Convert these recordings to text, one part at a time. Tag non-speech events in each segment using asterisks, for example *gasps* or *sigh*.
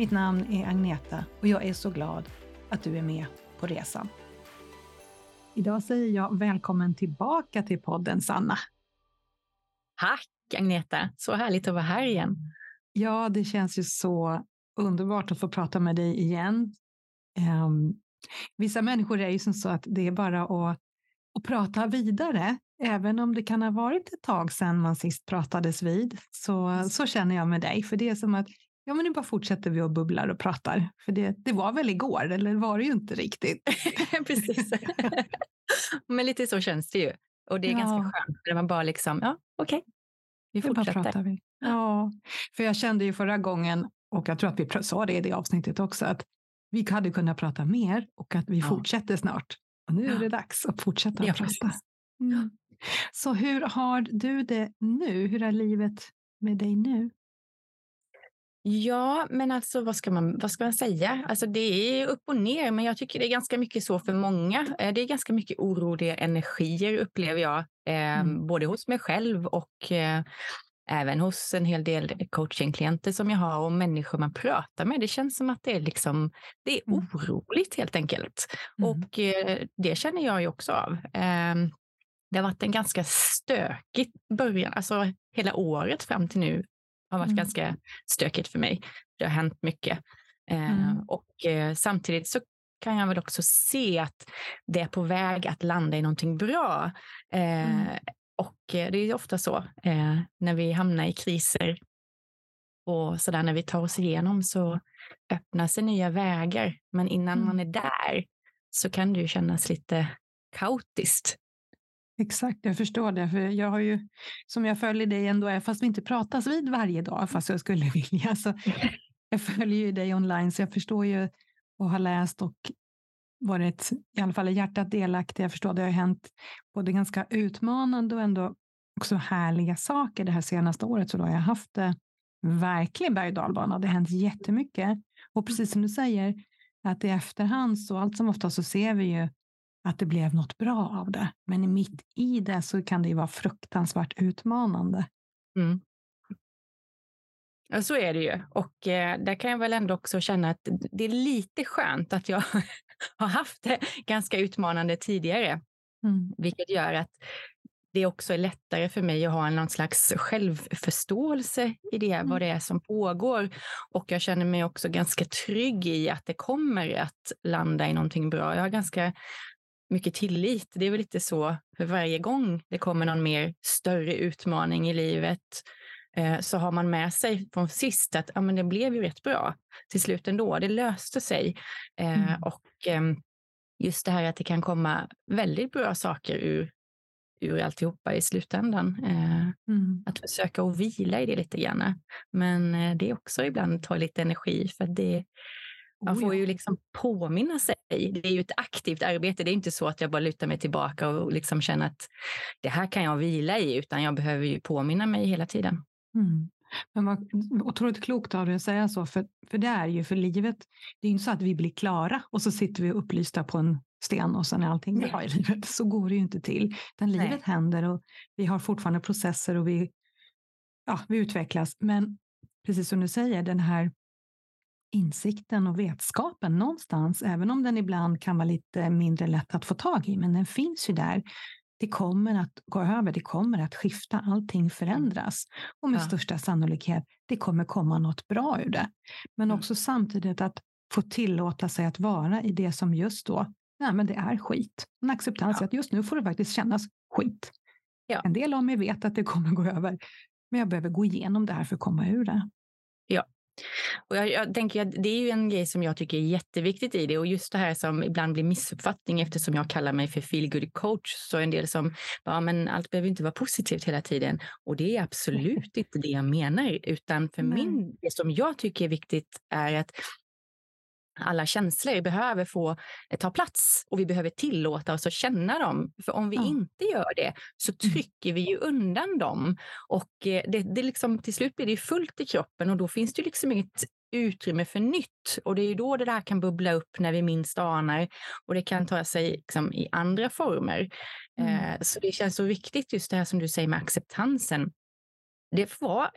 Mitt namn är Agneta och jag är så glad att du är med på resan. Idag säger jag välkommen tillbaka till podden, Sanna. Tack Agneta, så härligt att vara här igen. Ja, det känns ju så underbart att få prata med dig igen. Um, vissa människor är ju som så att det är bara att, att prata vidare. Även om det kan ha varit ett tag sedan man sist pratades vid, så, så känner jag med dig. För det är som att ja, men nu bara fortsätter vi och bubblar och pratar. För det, det var väl igår, eller var det ju inte riktigt? *laughs* Precis. *laughs* men lite så känns det ju. Och det är ja. ganska skönt, när man bara liksom, ja, okej, okay. vi fortsätter. Vi. Ja, för jag kände ju förra gången, och jag tror att vi sa det i det avsnittet också, att vi hade kunnat prata mer och att vi ja. fortsätter snart. Och nu är det dags att fortsätta ja, prata. Mm. Så hur har du det nu? Hur är livet med dig nu? Ja, men alltså vad ska man, vad ska man säga? Alltså det är upp och ner, men jag tycker det är ganska mycket så för många. Eh, det är ganska mycket oroliga energier upplever jag, eh, mm. både hos mig själv och eh, även hos en hel del coachingklienter som jag har och människor man pratar med. Det känns som att det är, liksom, det är mm. oroligt helt enkelt. Mm. Och eh, det känner jag ju också av. Eh, det har varit en ganska stökig början, alltså hela året fram till nu har varit mm. ganska stökigt för mig. Det har hänt mycket. Eh, mm. Och eh, samtidigt så kan jag väl också se att det är på väg att landa i någonting bra. Eh, mm. Och eh, det är ofta så eh, när vi hamnar i kriser och så där när vi tar oss igenom så öppnar sig nya vägar. Men innan mm. man är där så kan det ju kännas lite kaotiskt. Exakt, jag förstår det. För jag har ju, som jag följer dig ändå, eh, fast vi inte pratas vid varje dag, fast jag skulle *laughs* vilja, så jag följer ju dig online, så jag förstår ju och har läst och varit i alla fall i hjärtat delaktig. Jag förstår, det har hänt både ganska utmanande och ändå också härliga saker det här senaste året. Så då har jag haft det verkligen berg och dalbana. Det har hänt jättemycket. Och precis som du säger, att i efterhand så allt som ofta så ser vi ju att det blev något bra av det. Men mitt i det så kan det ju vara fruktansvärt utmanande. Mm. Ja, så är det ju. Och eh, där kan jag väl ändå också känna att det är lite skönt att jag *laughs* har haft det ganska utmanande tidigare. Mm. Vilket gör att det också är lättare för mig att ha någon slags självförståelse i det, mm. vad det är som pågår. Och jag känner mig också ganska trygg i att det kommer att landa i någonting bra. Jag har ganska mycket tillit. Det är väl lite så för varje gång det kommer någon mer större utmaning i livet eh, så har man med sig från sist att ja, men det blev ju rätt bra till slut ändå. Det löste sig. Eh, mm. Och eh, just det här att det kan komma väldigt bra saker ur, ur alltihopa i slutändan. Eh, mm. Att försöka att vila i det lite grann. Men det också ibland tar lite energi för det man får ju liksom påminna sig. Det är ju ett aktivt arbete. Det är inte så att jag bara lutar mig tillbaka och liksom känner att det här kan jag vila i, utan jag behöver ju påminna mig hela tiden. Mm. Men vad otroligt klokt av dig att säga så, för, för det är ju för livet. Det är inte så att vi blir klara och så sitter vi upplysta på en sten och sen är allting bra i livet. Så går det ju inte till. Utan livet Nej. händer och vi har fortfarande processer och vi, ja, vi utvecklas. Men precis som du säger, den här insikten och vetskapen någonstans, även om den ibland kan vara lite mindre lätt att få tag i, men den finns ju där. Det kommer att gå över, det kommer att skifta, allting förändras och med ja. största sannolikhet, det kommer komma något bra ur det. Men mm. också samtidigt att få tillåta sig att vara i det som just då, nej men det är skit. En acceptans ja. att just nu får det faktiskt kännas skit. Ja. En del av mig vet att det kommer gå över, men jag behöver gå igenom det här för att komma ur det. Ja, och jag, jag, tänker att det är ju en grej som jag tycker är jätteviktigt i det. Och just det här som ibland blir missuppfattning eftersom jag kallar mig för feel good coach. Så är en del som ja, men allt behöver inte vara positivt hela tiden. Och det är absolut inte det jag menar. Utan för min det som jag tycker är viktigt är att alla känslor behöver få eh, ta plats och vi behöver tillåta oss att känna dem. För om vi ja. inte gör det så mm. trycker vi ju undan dem och eh, det, det liksom, till slut blir det fullt i kroppen och då finns det liksom inget utrymme för nytt. Och det är ju då det där kan bubbla upp när vi minst anar och det kan ta sig liksom i andra former. Mm. Eh, så det känns så viktigt just det här som du säger med acceptansen. Det vara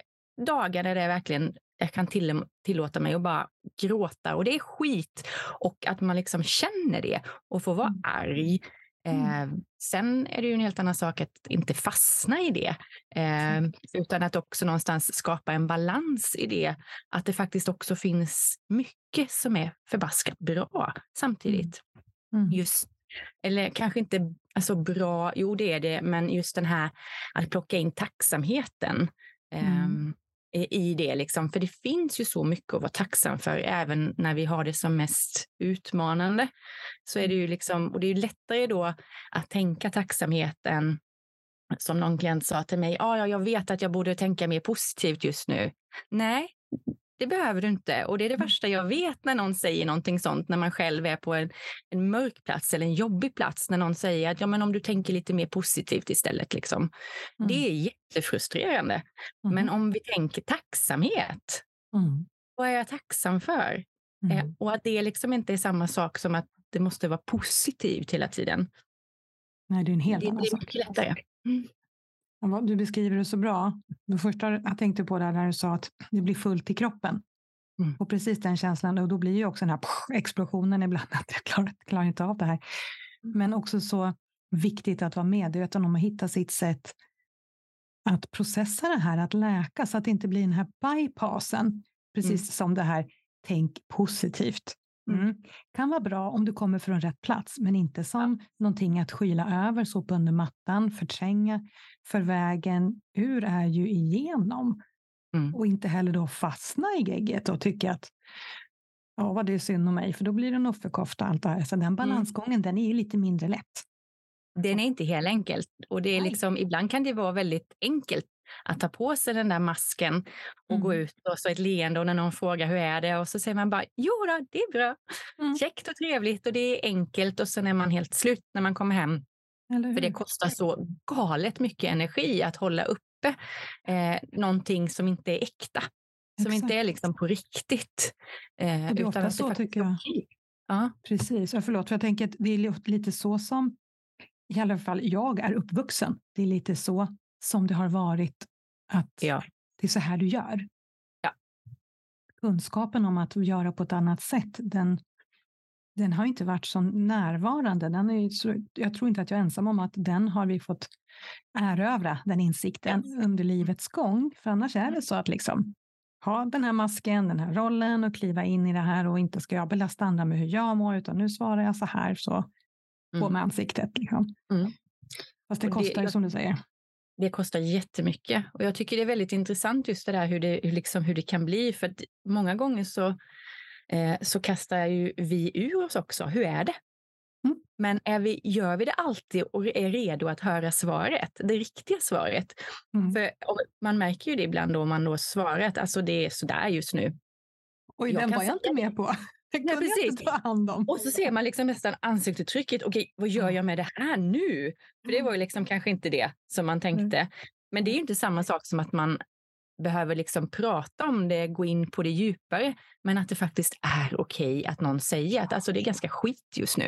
dagar där det verkligen jag kan till, tillåta mig att bara gråta och det är skit. Och att man liksom känner det och får vara mm. arg. Eh, sen är det ju en helt annan sak att inte fastna i det, eh, utan att också någonstans skapa en balans i det. Att det faktiskt också finns mycket som är förbaskat bra samtidigt. Mm. mm. Just, eller kanske inte alltså bra, jo det är det, men just den här att plocka in tacksamheten. Mm. Eh, i det. Liksom. För det finns ju så mycket att vara tacksam för, även när vi har det som mest utmanande. Så är det ju liksom, och det är ju lättare då att tänka tacksamheten som någon klient sa till mig, ah, ja, jag vet att jag borde tänka mer positivt just nu. Nej, det behöver du inte. Och det är det mm. värsta jag vet när någon säger någonting sånt, när man själv är på en, en mörk plats eller en jobbig plats, när någon säger att ja, men om du tänker lite mer positivt istället. Liksom. Mm. Det är jättefrustrerande. Mm. Men om vi tänker tacksamhet, mm. vad är jag tacksam för? Eh, mm. och att det liksom inte är samma sak som att det måste vara positivt hela tiden. Nej, det är en helt det, annan sak. Det är mycket lättare. Mm. Du beskriver det så bra. Det första jag tänkte på där när du sa att det blir fullt i kroppen. Mm. Och precis den känslan, och då blir ju också den här explosionen ibland, att jag klarar, klarar inte av det här. Mm. Men också så viktigt att vara medveten om att hitta sitt sätt att processa det här, att läka, så att det inte blir den här bypassen. Precis mm. som det här, tänk positivt. Mm. mm. Kan vara bra om du kommer från rätt plats, men inte som ja. någonting att skyla över, sopa under mattan, förtränga. För vägen ur är ju igenom. Mm. Och inte heller då fastna i gegget och tycka att ja, vad det är synd om mig, för då blir det en offerkofta. Allt det här. Så den mm. balansgången, mm. den är ju lite mindre lätt. Den är inte helt enkelt. Och det är liksom, ibland kan det vara väldigt enkelt att ta på sig den där masken och mm. gå ut och så ett leende och när någon frågar hur är det och så säger man bara jo då, det är bra. Mm. Käckt och trevligt och det är enkelt och sen är man helt slut när man kommer hem. För det kostar så galet mycket energi att hålla uppe eh, någonting som inte är äkta. Som Exakt. inte är liksom på riktigt. Eh, och det är ofta så tycker jag. Ja. Precis, och förlåt, för jag tänker att det är lite så som i alla fall jag är uppvuxen. Det är lite så som det har varit att ja. det är så här du gör. Ja. Kunskapen om att göra på ett annat sätt, den, den har inte varit så närvarande. Den är så, jag tror inte att jag är ensam om att den har vi fått erövra, den insikten, yes. under livets gång. För annars är det så att liksom ha den här masken, den här rollen och kliva in i det här och inte ska jag belasta andra med hur jag mår, utan nu svarar jag så här, så på mm. med ansiktet. Liksom. Mm. Fast det kostar ju som du säger det kostar jättemycket. Och jag tycker det är väldigt intressant just det där hur det, hur liksom, hur det kan bli. För att många gånger så, eh, så kastar ju vi ur oss också. Hur är det? Mm. Men är vi, gör vi det alltid och är redo att höra svaret, det riktiga svaret? Mm. För man märker ju det ibland då man då svarar att alltså det är sådär just nu. Oj, jag den var jag inte med på. Nej, precis. ta hand om. Och så ser man liksom nästan ansiktsuttrycket. Okej, vad gör jag med det här nu? För det var ju liksom kanske inte det som man tänkte. Mm. Men det är ju inte samma sak som att man behöver liksom prata om det, gå in på det djupare, men att det faktiskt är okej att någon säger att alltså, det är ganska skit just nu.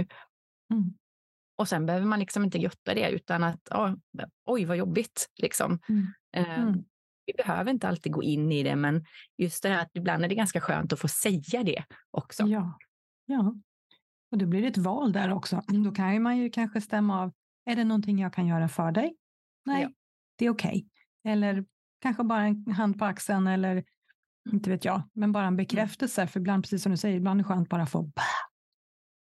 Mm. Och sen behöver man liksom inte götta det utan att oh, oj vad jobbigt. Liksom. Mm. Uh, vi behöver inte alltid gå in i det, men just det här att ibland är det ganska skönt att få säga det också. Ja, ja. och då blir det ett val där också. Då kan man ju kanske stämma av, är det någonting jag kan göra för dig? Nej, ja. det är okej. Okay. Eller kanske bara en hand på axeln eller inte vet jag, men bara en mm. bekräftelse. För ibland, precis som du säger, ibland är det skönt bara att få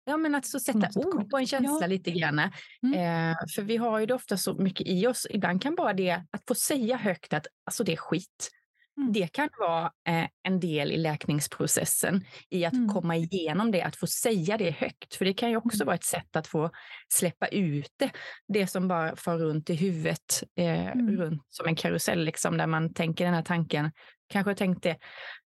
Ja, men att så sätta ord på en känsla ja. lite grann. Mm. Eh, för vi har ju det ofta så mycket i oss. Ibland kan bara det att få säga högt att alltså det är skit. Mm. Det kan vara eh, en del i läkningsprocessen, i att mm. komma igenom det, att få säga det högt. För det kan ju också mm. vara ett sätt att få släppa ut det, det som bara far runt i huvudet, eh, mm. runt som en karusell, liksom, där man tänker den här tanken. Kanske tänkt det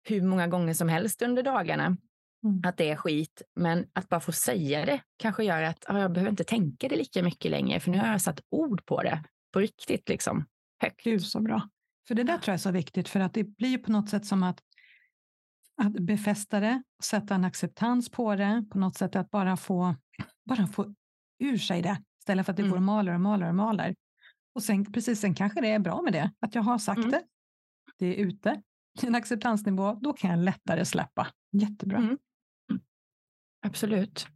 hur många gånger som helst under dagarna. Mm. Att det är skit, men att bara få säga det kanske gör att ah, jag behöver inte tänka det lika mycket längre, för nu har jag satt ord på det på riktigt, liksom, högt. Gud så bra. För det där tror jag är så viktigt, för att det blir på något sätt som att, att befästa det, sätta en acceptans på det, på något sätt att bara få, bara få ur sig det, istället för att det mm. går och maler och maler och maler. Och sen, precis, sen kanske det är bra med det, att jag har sagt mm. det, det är ute, en acceptansnivå, då kan jag lättare släppa. Jättebra. Mm. Absolut.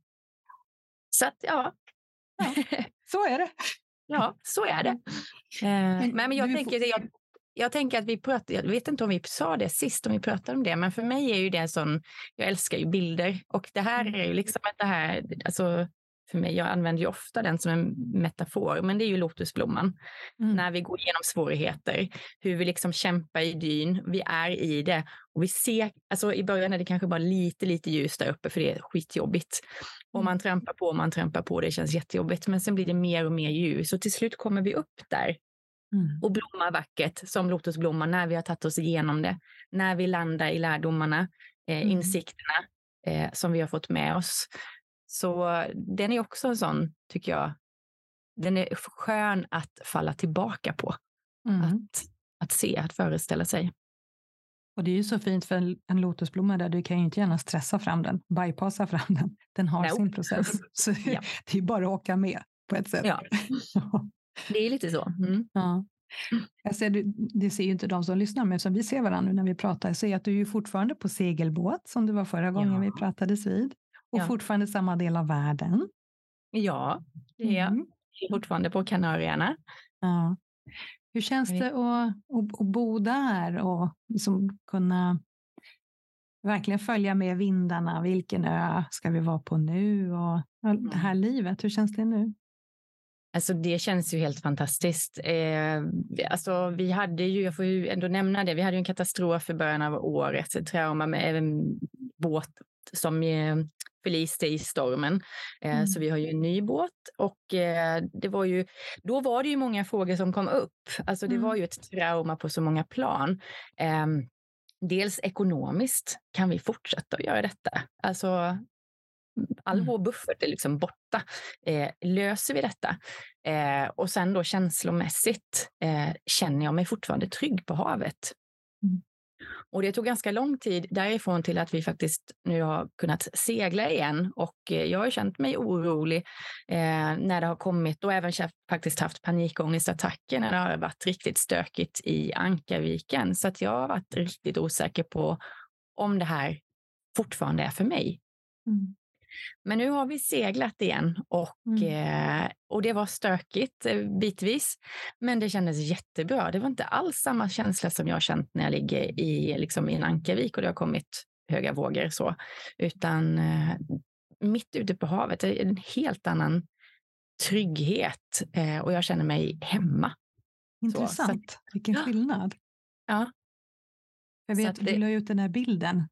Så att, ja. ja. *laughs* Så är det. ja, så är det. *laughs* Eh, men, men jag tänker, får... jag, jag tänker att vi pratade, jag vet inte om vi sa det sist, om vi pratade om det, men för mig är ju det sån, jag älskar ju bilder och det här är ju mm. liksom att det här, alltså för mig, jag använder ju ofta den som en metafor, men det är ju lotusblomman. Mm. När vi går igenom svårigheter, hur vi liksom kämpar i dyn, vi är i det och vi ser, alltså i början är det kanske bara lite, lite ljus där uppe för det är skitjobbigt. Och mm. man trampar på, man trampar på, det känns jättejobbigt, men sen blir det mer och mer ljus och till slut kommer vi upp där Mm. och blommar vackert som lotusblomman när vi har tagit oss igenom det. När vi landar i lärdomarna, eh, mm. insikterna eh, som vi har fått med oss. Så den är också en sån, tycker jag, den är skön att falla tillbaka på. Mm. Att, att se, att föreställa sig. Och det är ju så fint för en, en lotusblomma där du kan ju inte gärna stressa fram den, bypassa fram den. Den har no. sin process. *laughs* Så ja. det är bara att åka med på ett sätt. *laughs* Ja. Det är lite så. Mm. Ja. Jag ser, det ser ju inte de som lyssnar, men som vi ser varandra när vi pratar, jag ser att du är fortfarande på segelbåt som du var förra gången ja. vi pratades vid. Och ja. fortfarande samma del av världen. Ja, det är. Mm. Fortfarande på Kanarieöarna. Ja. Hur känns det att, att, att bo där och liksom kunna verkligen följa med vindarna? Vilken ö ska vi vara på nu? Och det här mm. livet, hur känns det nu? Alltså det känns ju helt fantastiskt. Eh, alltså vi hade ju, jag får ju ändå nämna det, vi hade ju en katastrof i början av året, ett trauma med en båt som förliste i stormen. Eh, mm. Så vi har ju en ny båt och eh, det var ju, då var det ju många frågor som kom upp. Alltså det mm. var ju ett trauma på så många plan. Eh, dels ekonomiskt, kan vi fortsätta att göra detta? Alltså all mm. vår buffert är liksom borta. Eh, löser vi detta? Eh, och sen då känslomässigt eh, känner jag mig fortfarande trygg på havet. Mm. Och det tog ganska lång tid därifrån till att vi faktiskt nu har kunnat segla igen. Och eh, jag har känt mig orolig eh, när det har kommit och även faktiskt haft panikångestattacker när det har varit riktigt stökigt i Ankarviken. Så att jag har varit riktigt osäker på om det här fortfarande är för mig. Mm. Men nu har vi seglat igen och, mm. eh, och det var stökigt eh, bitvis. Men det kändes jättebra. Det var inte alls samma känsla som jag känt när jag ligger i, liksom, i en ankarvik och det har kommit höga vågor. Så. Utan eh, mitt ute på havet är en helt annan trygghet eh, och jag känner mig hemma. Intressant. Så, Vilken skillnad. Ja. Jag vet, att du la ut den här bilden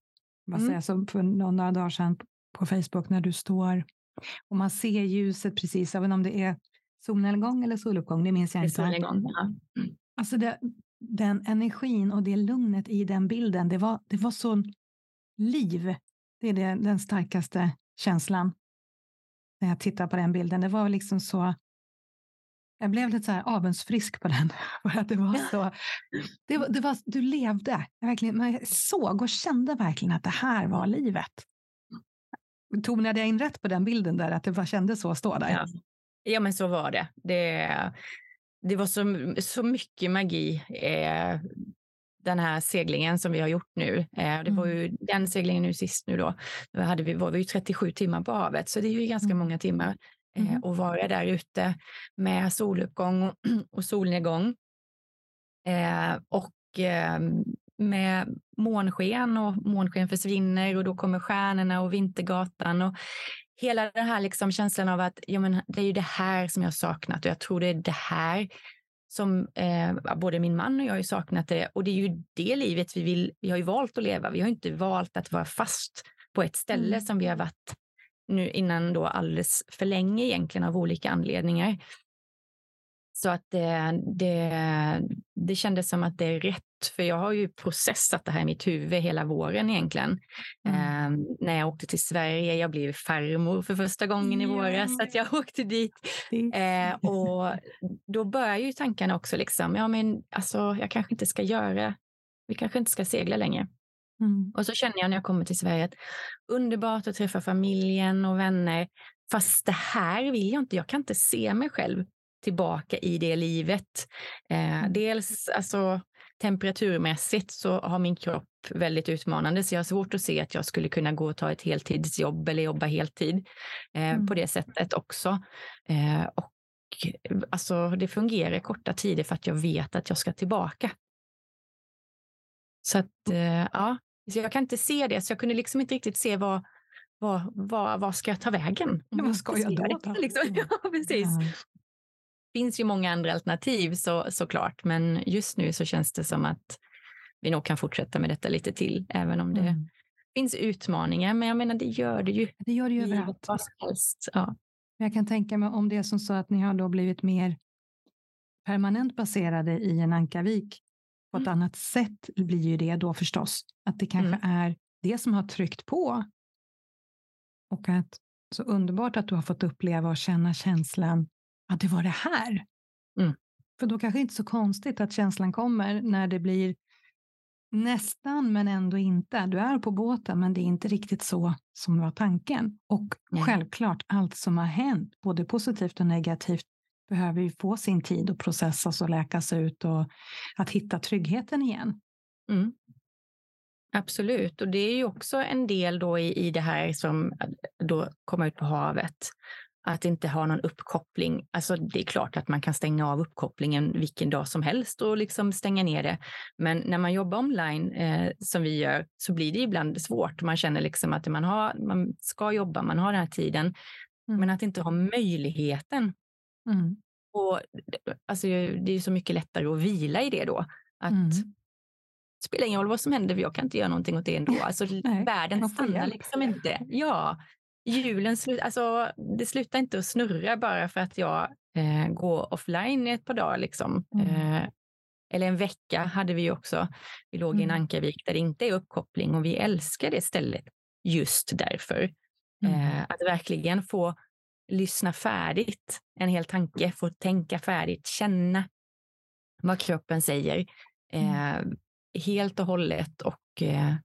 mm. säger, för några dagar sedan på Facebook när du står och man ser ljuset precis, även om det är solnedgång eller soluppgång, det minns jag inte. Solnedgång, ja. Mm. Alltså det, den energin och det lugnet i den bilden, det var, det var så liv. Det är det, den starkaste känslan när jag tittar på den bilden. Det var liksom så jag blev lite så här avundsfrisk på den. *laughs* För att det var så, det var, det var, du levde, jag verkligen, man såg och kände verkligen att det här var livet. Tonade jag in rätt på den bilden där, att det kändes så att stå där? Ja. ja, men så var det. Det, det var så, så mycket magi. Eh, den här seglingen som vi har gjort nu. Eh, det var ju mm. den seglingen nu sist nu då. Då hade vi, var vi ju 37 timmar på havet, så det är ju ganska mm. många timmar eh, mm. att vara där ute med soluppgång och, *clears throat* och solnedgång. Eh, och ehm, med månsken och månsken försvinner och då kommer stjärnorna och Vintergatan och hela den här liksom känslan av att ja, men det är ju det här som jag saknat och jag tror det är det här som eh, både min man och jag har saknat det och det är ju det livet vi vill. Vi har ju valt att leva. Vi har inte valt att vara fast på ett ställe mm. som vi har varit nu innan då alldeles för länge egentligen av olika anledningar. Så att det, det, det kändes som att det är rätt, för jag har ju processat det här i mitt huvud hela våren egentligen. Mm. Eh, när jag åkte till Sverige, jag blev farmor för första gången i våras, så att jag *laughs* åkte dit. Eh, och då börjar ju tankarna också liksom, ja men alltså jag kanske inte ska göra, vi kanske inte ska segla längre. Mm. Och så känner jag när jag kommer till Sverige att underbart att träffa familjen och vänner. Fast det här vill jag inte. Jag kan inte se mig själv tillbaka i det livet. Eh, mm. dels alltså, temperaturmässigt så har min kropp väldigt utmanande så jag har svårt att se att jag skulle kunna gå och ta ett heltidsjobb eller jobba heltid eh, mm. på det sättet också. Eh, och alltså, det fungerar korta tider för att jag vet att jag ska tillbaka. Så att, mm. eh, ja, så jag kan inte se det, så jag kunde liksom inte riktigt se vad, vad, vad, vad ska jag ta vägen? Ja, vad ska jag då? då? *laughs* Liksom. Ja, precis. Finns ju många andra alternativ så, såklart, men just nu så känns det som att vi nog kan fortsätta med detta lite till, även om det mm. finns utmaningar. Men jag menar, det gör det ju. Det gör det ju överallt. Ja. Jag kan tänka mig om det är som så att ni har då blivit mer permanent baserade i en Ankavik på ett mm. annat sätt blir ju det då förstås. Att det kanske mm. är det som har tryckt på. Och att så underbart att du har fått uppleva och känna känslan att det var det här. Mm. För då kanske inte så konstigt att känslan kommer när det blir nästan men ändå inte. Du är på båten men det är inte riktigt så som var tanken. Och Nej. självklart allt som har hänt, både positivt och negativt, behöver ju få sin tid att processas och läkas ut och att hitta tryggheten igen. Mm. Absolut, och det är ju också en del då i, i det här som då komma ut på havet. Att inte ha någon uppkoppling. Alltså det är klart att man kan stänga av uppkopplingen vilken dag som helst och liksom stänga ner det. Men när man jobbar online eh, som vi gör så blir det ibland svårt. Man känner liksom att man, har, man ska jobba, man har den här tiden. Mm. Men att inte ha möjligheten Mm. Och, alltså, det är så mycket lättare att vila i det då. Att mm. Det spelar ingen roll vad som händer, jag kan inte göra någonting åt det ändå. *laughs* Alltså, Nej, världen stannar liksom inte. Ja, julen slu alltså, det slutar inte att snurra bara för att jag eh, går offline i ett par dagar. Liksom. Mm. Eh, eller en vecka hade vi också. Vi låg i en mm. ankarvik där det inte är uppkoppling och vi älskar det stället just därför. Mm. Eh, att verkligen få lyssna färdigt en hel tanke, få tänka färdigt, känna vad kroppen säger eh, mm. helt och hållet och eh,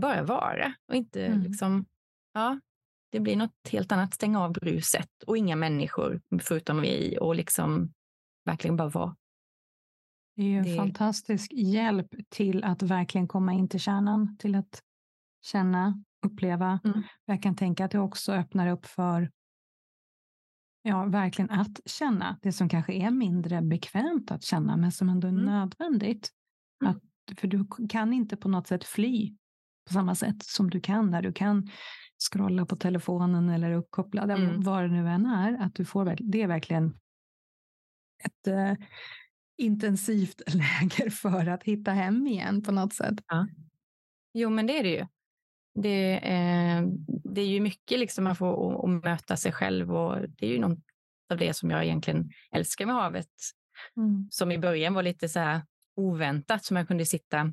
bara vara och inte mm. liksom, ja, det blir något helt annat, stänga av bruset och inga människor förutom vi och liksom verkligen bara vara. Det är ju en det... fantastisk hjälp till att verkligen komma in till kärnan, till att känna, uppleva. Mm. Jag kan tänka att det också öppnar upp för Ja, verkligen att känna det som kanske är mindre bekvämt att känna, men som ändå är mm. nödvändigt. Mm. Att, för du kan inte på något sätt fly på samma sätt som du kan när du kan scrolla på telefonen eller uppkopplad, mm. vad det nu än är. Att du får, det är verkligen ett äh, intensivt *laughs* läger för att hitta hem igen på något sätt. Ja. Jo, men det är det ju. Det, eh, det är ju mycket liksom man får att möta sig själv och det är ju något av det som jag egentligen älskar med havet. Mm. Som i början var lite så här oväntat som jag kunde sitta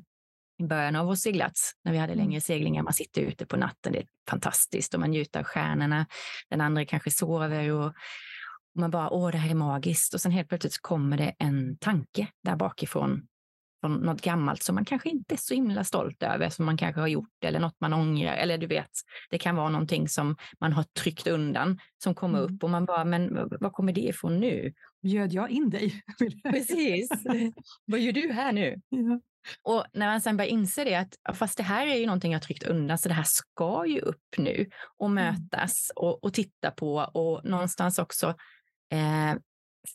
början av vår seglats när vi hade mm. längre seglingar. Man sitter ute på natten, det är fantastiskt och man njuter av stjärnorna. Den andra kanske sover och, och man bara, åh, det här är magiskt. Och sen helt plötsligt kommer det en tanke där bakifrån från något gammalt som man kanske inte är så himla stolt över, som man kanske har gjort eller något man ångrar. Eller du vet, det kan vara någonting som man har tryckt undan som kommer mm. upp och man bara, men var kommer det ifrån nu? Bjöd jag in dig? *laughs* Precis. vad gör du här nu? Ja. Och när man sen börjar inse det att fast det här är ju någonting jag tryckt undan så det här ska ju upp nu och mm. mötas och, och titta på och någonstans också eh,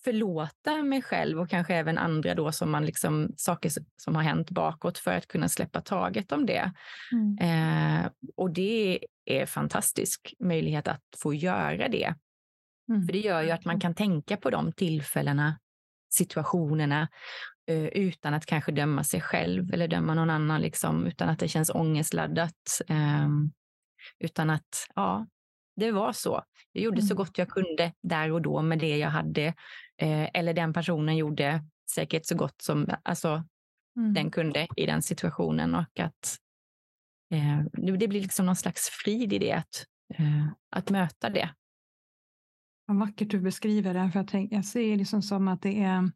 förlåta mig själv och kanske även andra då som man liksom, saker som har hänt bakåt för att kunna släppa taget om det. Mm. Eh, och det är fantastisk möjlighet att få göra det. Mm. För det gör ju att man kan tänka på de tillfällena, situationerna utan att kanske döma sig själv eller döma någon annan, liksom, utan att det känns ångestladdat. Eh, utan att, ja, det var så. Jag gjorde mm. så gott jag kunde där och då med det jag hade. Eh, eller den personen gjorde säkert så gott som alltså, mm. den kunde i den situationen. Och att eh, det blir liksom någon slags frid i det, att, eh, att möta det. Vad vackert du beskriver det. För jag, tänk, jag ser det liksom som att det är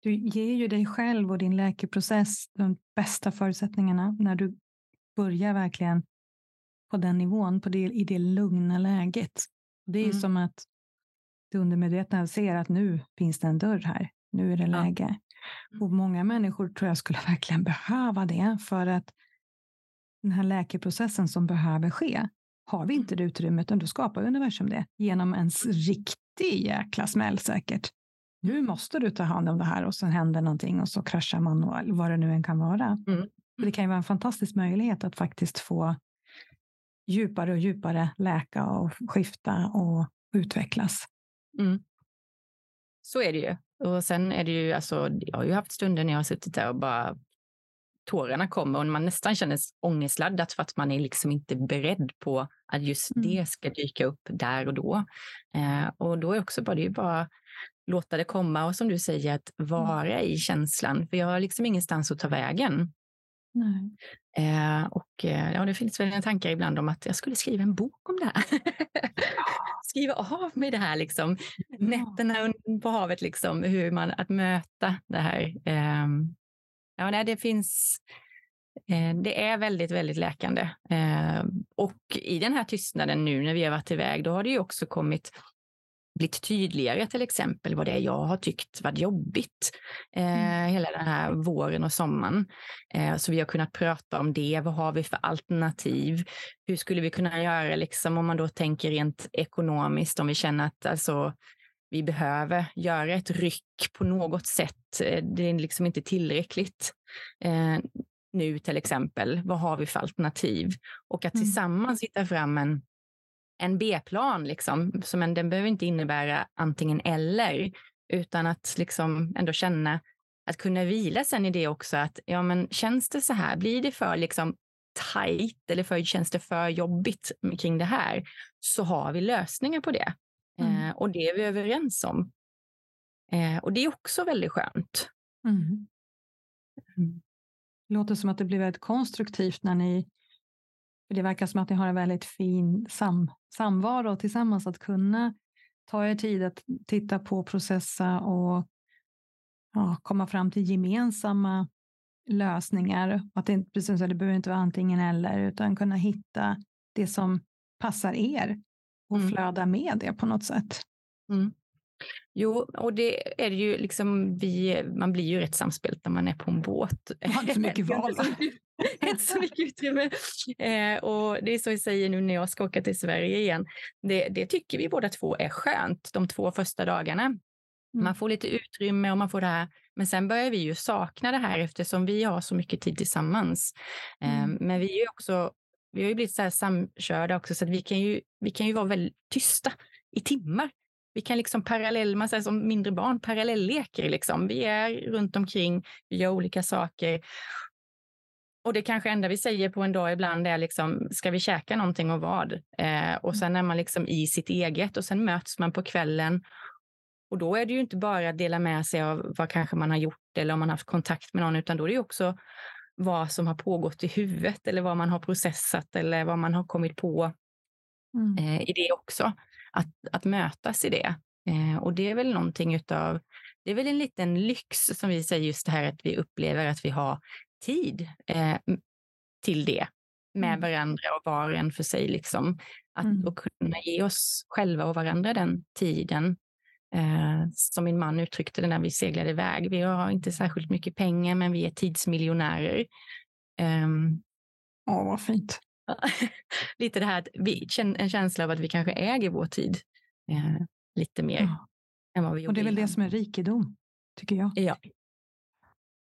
du ger ju dig själv och din läkeprocess de bästa förutsättningarna när du börjar verkligen på den nivån, på det, i det lugna läget. Det är mm. som att det undermedvetna ser att nu finns det en dörr här. Nu är det läge. Ja. Och många människor tror jag skulle *laughs* verkligen behöva det för att den här läkeprocessen som behöver ske, har vi inte det utrymmet, då skapar universum det genom en riktig jäkla smäll säkert. Nu måste du ta hand om det här och sen händer någonting och så kraschar man och vad det nu än kan vara. Mm. Det kan ju vara en fantastisk möjlighet att faktiskt få djupare och djupare läka och skifta och utvecklas. Mm. Så är det ju. Och sen är det ju, alltså, jag har ju haft stunder när jag har suttit där och bara tårarna kommer och man nästan känner ångestladdat för att man är liksom inte beredd på att just mm. det ska dyka upp där och då. Eh, och då är också bara, det är bara låta det komma och som du säger, att mm. vara i känslan. För jag har liksom ingenstans att ta vägen. Eh, och eh, ja, det finns väl en tankar ibland om att jag skulle skriva en bok om det här. *laughs* skriva av mig det här, liksom. Nätterna på havet, liksom, hur man, att möta det här. Eh, ja, nej, det finns, eh, det är väldigt, väldigt läkande. Eh, och i den här tystnaden nu när vi har varit iväg, då har det ju också kommit blivit tydligare till exempel vad det är jag har tyckt varit jobbigt eh, mm. hela den här våren och sommaren. Eh, så vi har kunnat prata om det. Vad har vi för alternativ? Hur skulle vi kunna göra liksom, om man då tänker rent ekonomiskt, om vi känner att alltså, vi behöver göra ett ryck på något sätt. Eh, det är liksom inte tillräckligt. Eh, nu till exempel, vad har vi för alternativ? Och att mm. tillsammans hitta fram en en B-plan, liksom, som en, den behöver inte innebära antingen eller, utan att liksom ändå känna att kunna vila sen i det också, att ja, men känns det så här, blir det för liksom tajt eller för, känns det för jobbigt kring det här, så har vi lösningar på det. Mm. Eh, och det är vi överens om. Eh, och det är också väldigt skönt. Mm. Mm. Det låter som att det blir väldigt konstruktivt när ni för det verkar som att ni har en väldigt fin sam, samvaro tillsammans att kunna ta er tid att titta på, processa och ja, komma fram till gemensamma lösningar. Att det, precis, det behöver inte vara antingen eller, utan kunna hitta det som passar er och mm. flöda med det på något sätt. Mm. Jo, och det är ju liksom, vi, man blir ju rätt samspelt när man är på en båt. Man har inte så mycket *laughs* val. inte så mycket utrymme. Eh, och det är så vi säger nu när jag ska åka till Sverige igen. Det, det tycker vi båda två är skönt de två första dagarna. Mm. Man får lite utrymme och man får det här. Men sen börjar vi ju sakna det här eftersom vi har så mycket tid tillsammans. Eh, mm. Men vi är också, vi har ju blivit så här samkörda också så att vi kan ju, vi kan ju vara väldigt tysta i timmar vi kan liksom parallell, man säger som mindre barn, parallellleker liksom. Vi är runt omkring, vi gör olika saker. Och det kanske enda vi säger på en dag ibland är liksom, ska vi käka någonting och vad? Eh, och sen är man liksom i sitt eget och sen möts man på kvällen. Och då är det ju inte bara att dela med sig av vad kanske man har gjort eller om man haft kontakt med någon, utan då är det också vad som har pågått i huvudet eller vad man har processat eller vad man har kommit på mm. eh, i det också att, att mötas i det. Eh, och det är väl någonting utav, det är väl en liten lyx som vi säger just det här att vi upplever att vi har tid eh, till det med mm. varandra och var och en för sig. Liksom. Att mm. och kunna ge oss själva och varandra den tiden. Eh, som min man uttryckte det när vi seglade iväg. Vi har inte särskilt mycket pengar, men vi är tidsmiljonärer. Um, Åh, vad fint. *laughs* lite det här att vi, en känsla av att vi kanske äger vår tid eh, lite mer. Ja. än vad vi gjorde Och det är väl det som är rikedom, tycker jag. Ja,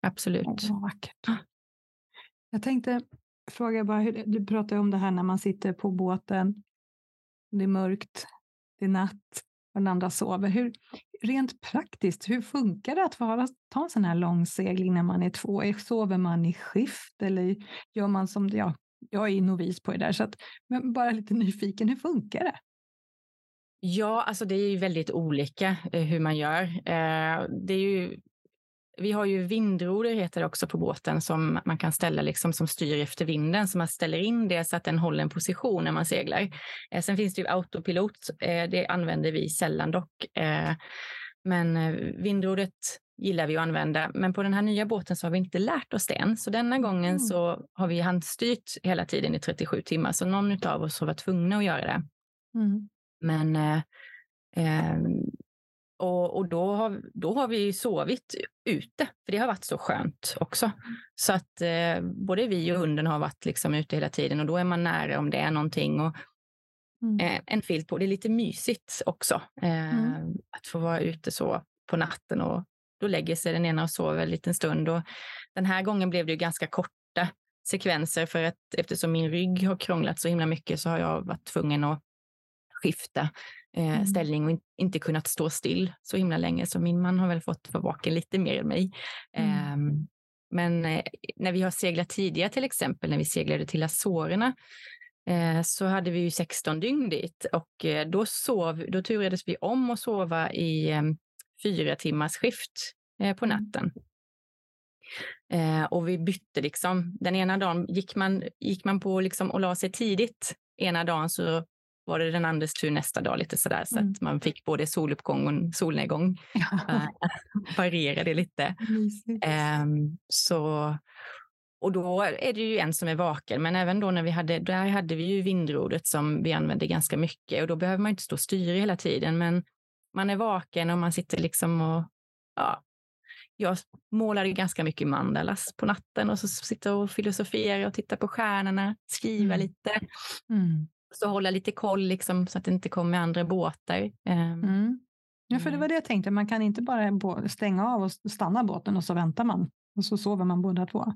absolut. Oh, vackert. Jag tänkte fråga bara, hur, du pratade om det här när man sitter på båten, det är mörkt, det är natt och den andra sover. Hur, rent praktiskt, hur funkar det att vara, ta en sån här långsegling när man är två? Sover man i skift eller gör man som, ja, jag är novis på det där, så att, men bara lite *laughs* nyfiken, hur funkar det? Ja, alltså det är ju väldigt olika eh, hur man gör. Eh, det är ju, vi har ju vindroder heter det också på båten som man kan ställa liksom som styr efter vinden, så man ställer in det så att den håller en position när man seglar. Eh, sen finns det ju autopilot, det använder vi sällan dock. Men vindrodet gillar vi att använda, men på den här nya båten så har vi inte lärt oss det än. Så denna gången mm. så har vi handstyrt hela tiden i 37 timmar, så någon av oss har varit tvungna att göra det. Mm. Men eh, eh, och, och då, har, då har vi sovit ute, för det har varit så skönt också. Så att eh, både vi och hunden har varit liksom ute hela tiden och då är man nära om det är någonting. Och, mm. eh, en filt på, det är lite mysigt också eh, mm. att få vara ute så på natten och då lägger sig den ena och sover en liten stund. Och den här gången blev det ganska korta sekvenser för att eftersom min rygg har krånglat så himla mycket så har jag varit tvungen att skifta eh, mm. ställning och in, inte kunnat stå still så himla länge. Så min man har väl fått vara vaken lite mer än mig. Mm. Eh, men eh, när vi har seglat tidigare, till exempel när vi seglade till Azorerna, eh, så hade vi ju 16 dygn dit och eh, då, sov, då turades vi om att sova i ehm, fyra timmars skift eh, på mm. natten. Eh, och vi bytte liksom. Den ena dagen gick man, gick man på liksom och la sig tidigt. Ena dagen så var det den andres tur nästa dag lite sådär så mm. att man fick både soluppgång och solnedgång. Äh, *laughs* variera lite. Um, så, och då är det ju en som är vaken, men även då när vi hade, där hade vi ju vindrodret som vi använde ganska mycket och då behöver man inte stå och styra hela tiden, men man är vaken och man sitter liksom och ja, jag målade ganska mycket mandalas på natten och så sitter och filosoferar och tittar på stjärnorna, skriva mm. lite. Mm. Så hålla lite koll liksom, så att det inte kommer andra båtar. Ehm, mm. Ja, för det var mm. det jag tänkte, man kan inte bara stänga av och stanna båten och så väntar man och så sover man båda två.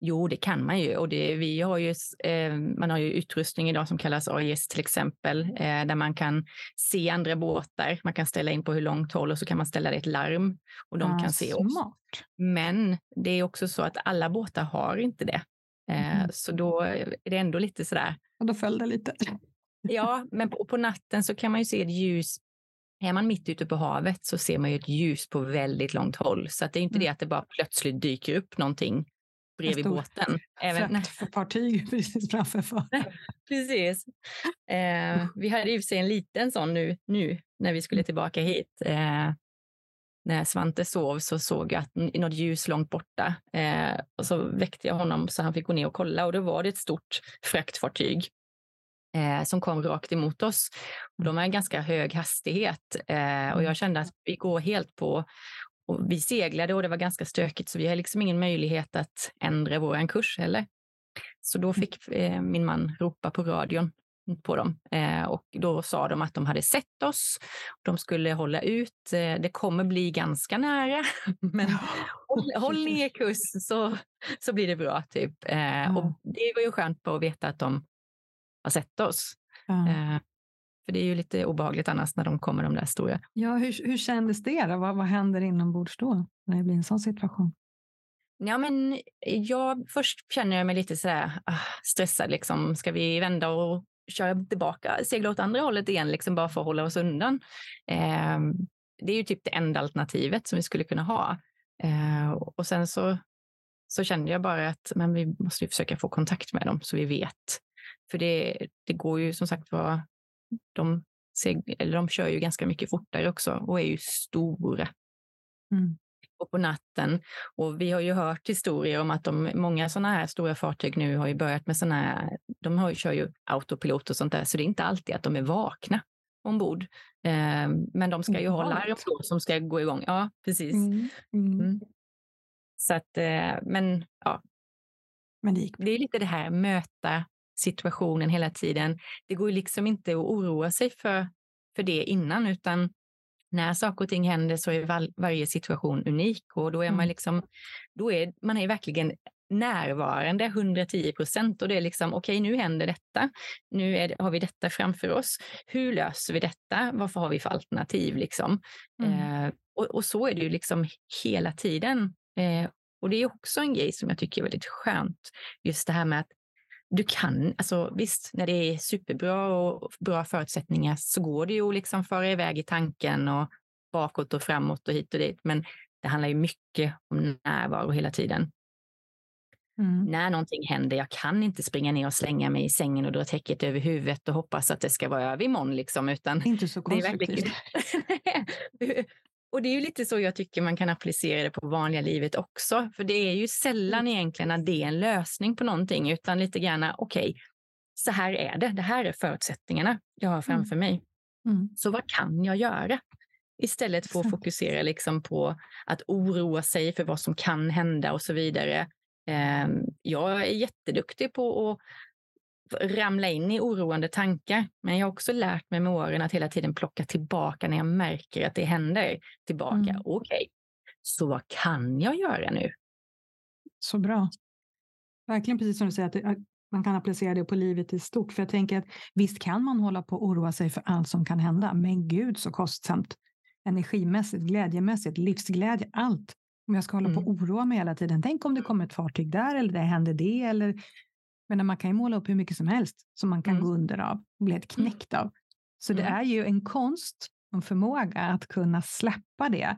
Jo, det kan man ju och det, vi har ju, eh, man har ju utrustning idag som kallas AIS till exempel, eh, där man kan se andra båtar. Man kan ställa in på hur långt håll och så kan man ställa det ett larm och de ah, kan se smart. oss. Men det är också så att alla båtar har inte det. Eh, mm. Så då är det ändå lite sådär. Och då föll det lite. ja, men på, på, natten så kan man ju se ett ljus. Är man mitt ute på havet så ser man ju ett ljus på väldigt långt håll. Så det är inte mm. det att det bara plötsligt dyker upp någonting bredvid båten. Även fartyg *laughs* precis framför. För. *laughs* precis. Eh, vi hade i och för sig en liten sån nu, nu när vi skulle mm. tillbaka hit. Eh, när Svante sov så såg jag att något ljus långt borta. Eh, och så väckte jag honom så han fick gå ner och kolla och då var det ett stort fraktfartyg eh, som kom rakt emot oss. Och de har en ganska hög hastighet eh, och jag kände att vi går helt på och vi seglade och det var ganska stökigt så vi har liksom ingen möjlighet att ändra vår kurs heller. Så då fick eh, min man ropa på radion på dem. Eh, och då sa de att de hade sett oss. De skulle hålla ut. Eh, det kommer bli ganska nära, *laughs* men håll, håll ner kurs så, så blir det bra. Typ. Eh, och det var ju skönt på att veta att de har sett oss. Mm. För det är ju lite obehagligt annars när de kommer, de där stora. Ja, hur, hur kändes det? Då? Vad, vad händer inombords då, när det blir en sån situation? Ja, men jag, först känner jag mig lite sådär, ah, stressad. Liksom. Ska vi vända och köra tillbaka, segla åt andra hållet igen, liksom bara för att hålla oss undan. Eh, det är ju typ det enda alternativet som vi skulle kunna ha. Eh, och sen så, så kände jag bara att men vi måste försöka få kontakt med dem så vi vet. För det, det går ju som sagt var, de, seg, eller de kör ju ganska mycket fortare också och är ju stora. Mm och på natten. Och vi har ju hört historier om att de, många sådana här stora fartyg nu har ju börjat med sådana här, de har, kör ju autopilot och sånt där, så det är inte alltid att de är vakna ombord. Eh, men de ska ju ha larm då som ska gå igång. Ja, precis. Mm. Mm. Mm. Så att, eh, men ja. Men det, gick. det är lite det här möta situationen hela tiden. Det går ju liksom inte att oroa sig för, för det innan, utan när saker och ting händer så är var, varje situation unik och då är man mm. liksom, då är man är verkligen närvarande 110 procent och det är liksom okej, okay, nu händer detta. Nu det, har vi detta framför oss. Hur löser vi detta? Vad har vi för alternativ liksom? Mm. Eh, och, och, så är det ju liksom hela tiden. Eh, och det är också en grej som jag tycker är väldigt skönt. Just det här med att du kan, alltså visst, när det är superbra och bra förutsättningar så går det ju att liksom föra iväg i tanken och bakåt och framåt och hit och dit. Men det handlar ju mycket om närvaro hela tiden. Mm. När någonting händer, jag kan inte springa ner och slänga mig i sängen och dra täcket över huvudet och hoppas att det ska vara över imorgon. Liksom, utan inte så konstruktivt. *laughs* och det är ju lite så jag tycker man kan applicera det på vanliga livet också. För det är ju sällan mm. egentligen att det är en lösning på någonting, utan lite grann, okej, okay, så här är det. Det här är förutsättningarna jag har framför mm. mig. Mm. Så vad kan jag göra? Istället för att fokusera liksom på att oroa sig för vad som kan hända och så vidare. Ehm, jag är jätteduktig på att ramla in i oroande tankar. Men jag har också lärt mig med åren att hela tiden plocka tillbaka när jag märker att det händer. Tillbaka, mm. okej, okay. så vad kan jag göra nu? Så bra. Verkligen precis som du säger, att man kan applicera det på livet i stort. För jag tänker att visst kan man hålla på och oroa sig för allt som kan hända, men gud så kostsamt. Energimässigt, glädjemässigt, livsglädje, allt. Om jag ska hålla mm. på och oroa mig hela tiden. Tänk om det kommer ett fartyg där eller det händer det. Eller... Men man kan ju måla upp hur mycket som helst som man kan mm. gå under av och bli helt mm. knäckt av. Så det mm. är ju en konst, en förmåga att kunna släppa det.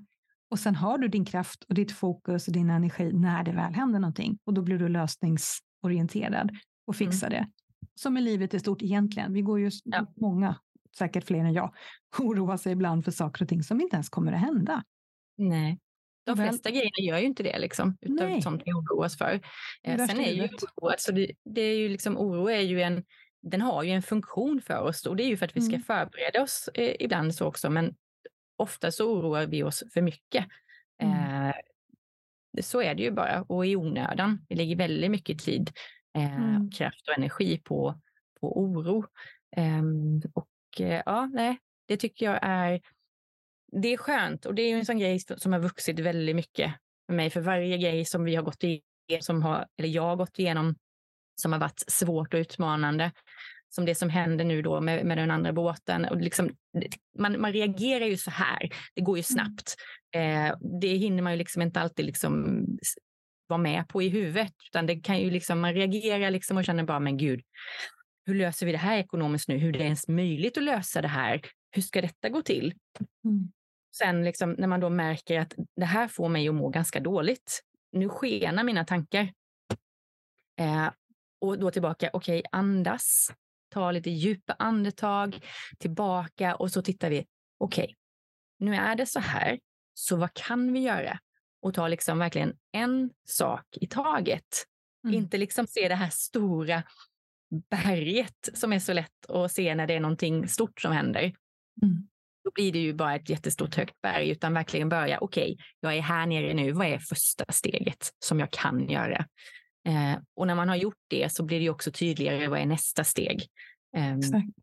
Och sen har du din kraft och ditt fokus och din energi när det väl händer någonting. Och då blir du lösningsorienterad och mm. fixar det. Som i livet i stort egentligen. Vi går ju ja. många, säkert fler än jag, *laughs* oroar sig ibland för saker och ting som inte ens kommer att hända. Nej. De flesta grejerna gör ju inte det, liksom, utan sånt vi oroas för. Eh, sen är ju oro, alltså det, det, är ju liksom, oro är ju en, den har ju en funktion för oss och det är ju för att vi ska mm. förbereda oss eh, ibland så också, men ofta så oroar vi oss för mycket. Mm. Eh, så är det ju bara och i onödan. Vi lägger väldigt mycket tid, eh, mm. kraft och energi på, på oro. Ehm, och eh, ja, nej, det tycker jag är det är skönt och det är en sån grej som har vuxit väldigt mycket med mig. För varje grej som vi har gått igenom, som har, eller jag har gått igenom, som har varit svårt och utmanande, som det som händer nu då med, med den andra båten. Och liksom, man, man reagerar ju så här, det går ju mm. snabbt. Eh, det hinner man ju liksom inte alltid liksom vara med på i huvudet, utan det kan ju liksom, man reagerar liksom och känner bara, men gud, hur löser vi det här ekonomiskt nu? Hur är det ens möjligt att lösa det här? Hur ska detta gå till? Mm sen liksom, när man då märker att det här får mig att må ganska dåligt. Nu skenar mina tankar. Eh, och då tillbaka, okej, okay, andas, ta lite djupa andetag, tillbaka och så tittar vi, okej, okay, nu är det så här, så vad kan vi göra? Och ta liksom verkligen en sak i taget. Mm. Inte liksom se det här stora berget som är så lätt att se när det är någonting stort som händer. Mm då blir det ju bara ett jättestort högt berg, utan verkligen börja, okej, okay, jag är här nere nu, vad är första steget som jag kan göra? Eh, och när man har gjort det så blir det också tydligare, vad är nästa steg? Eh,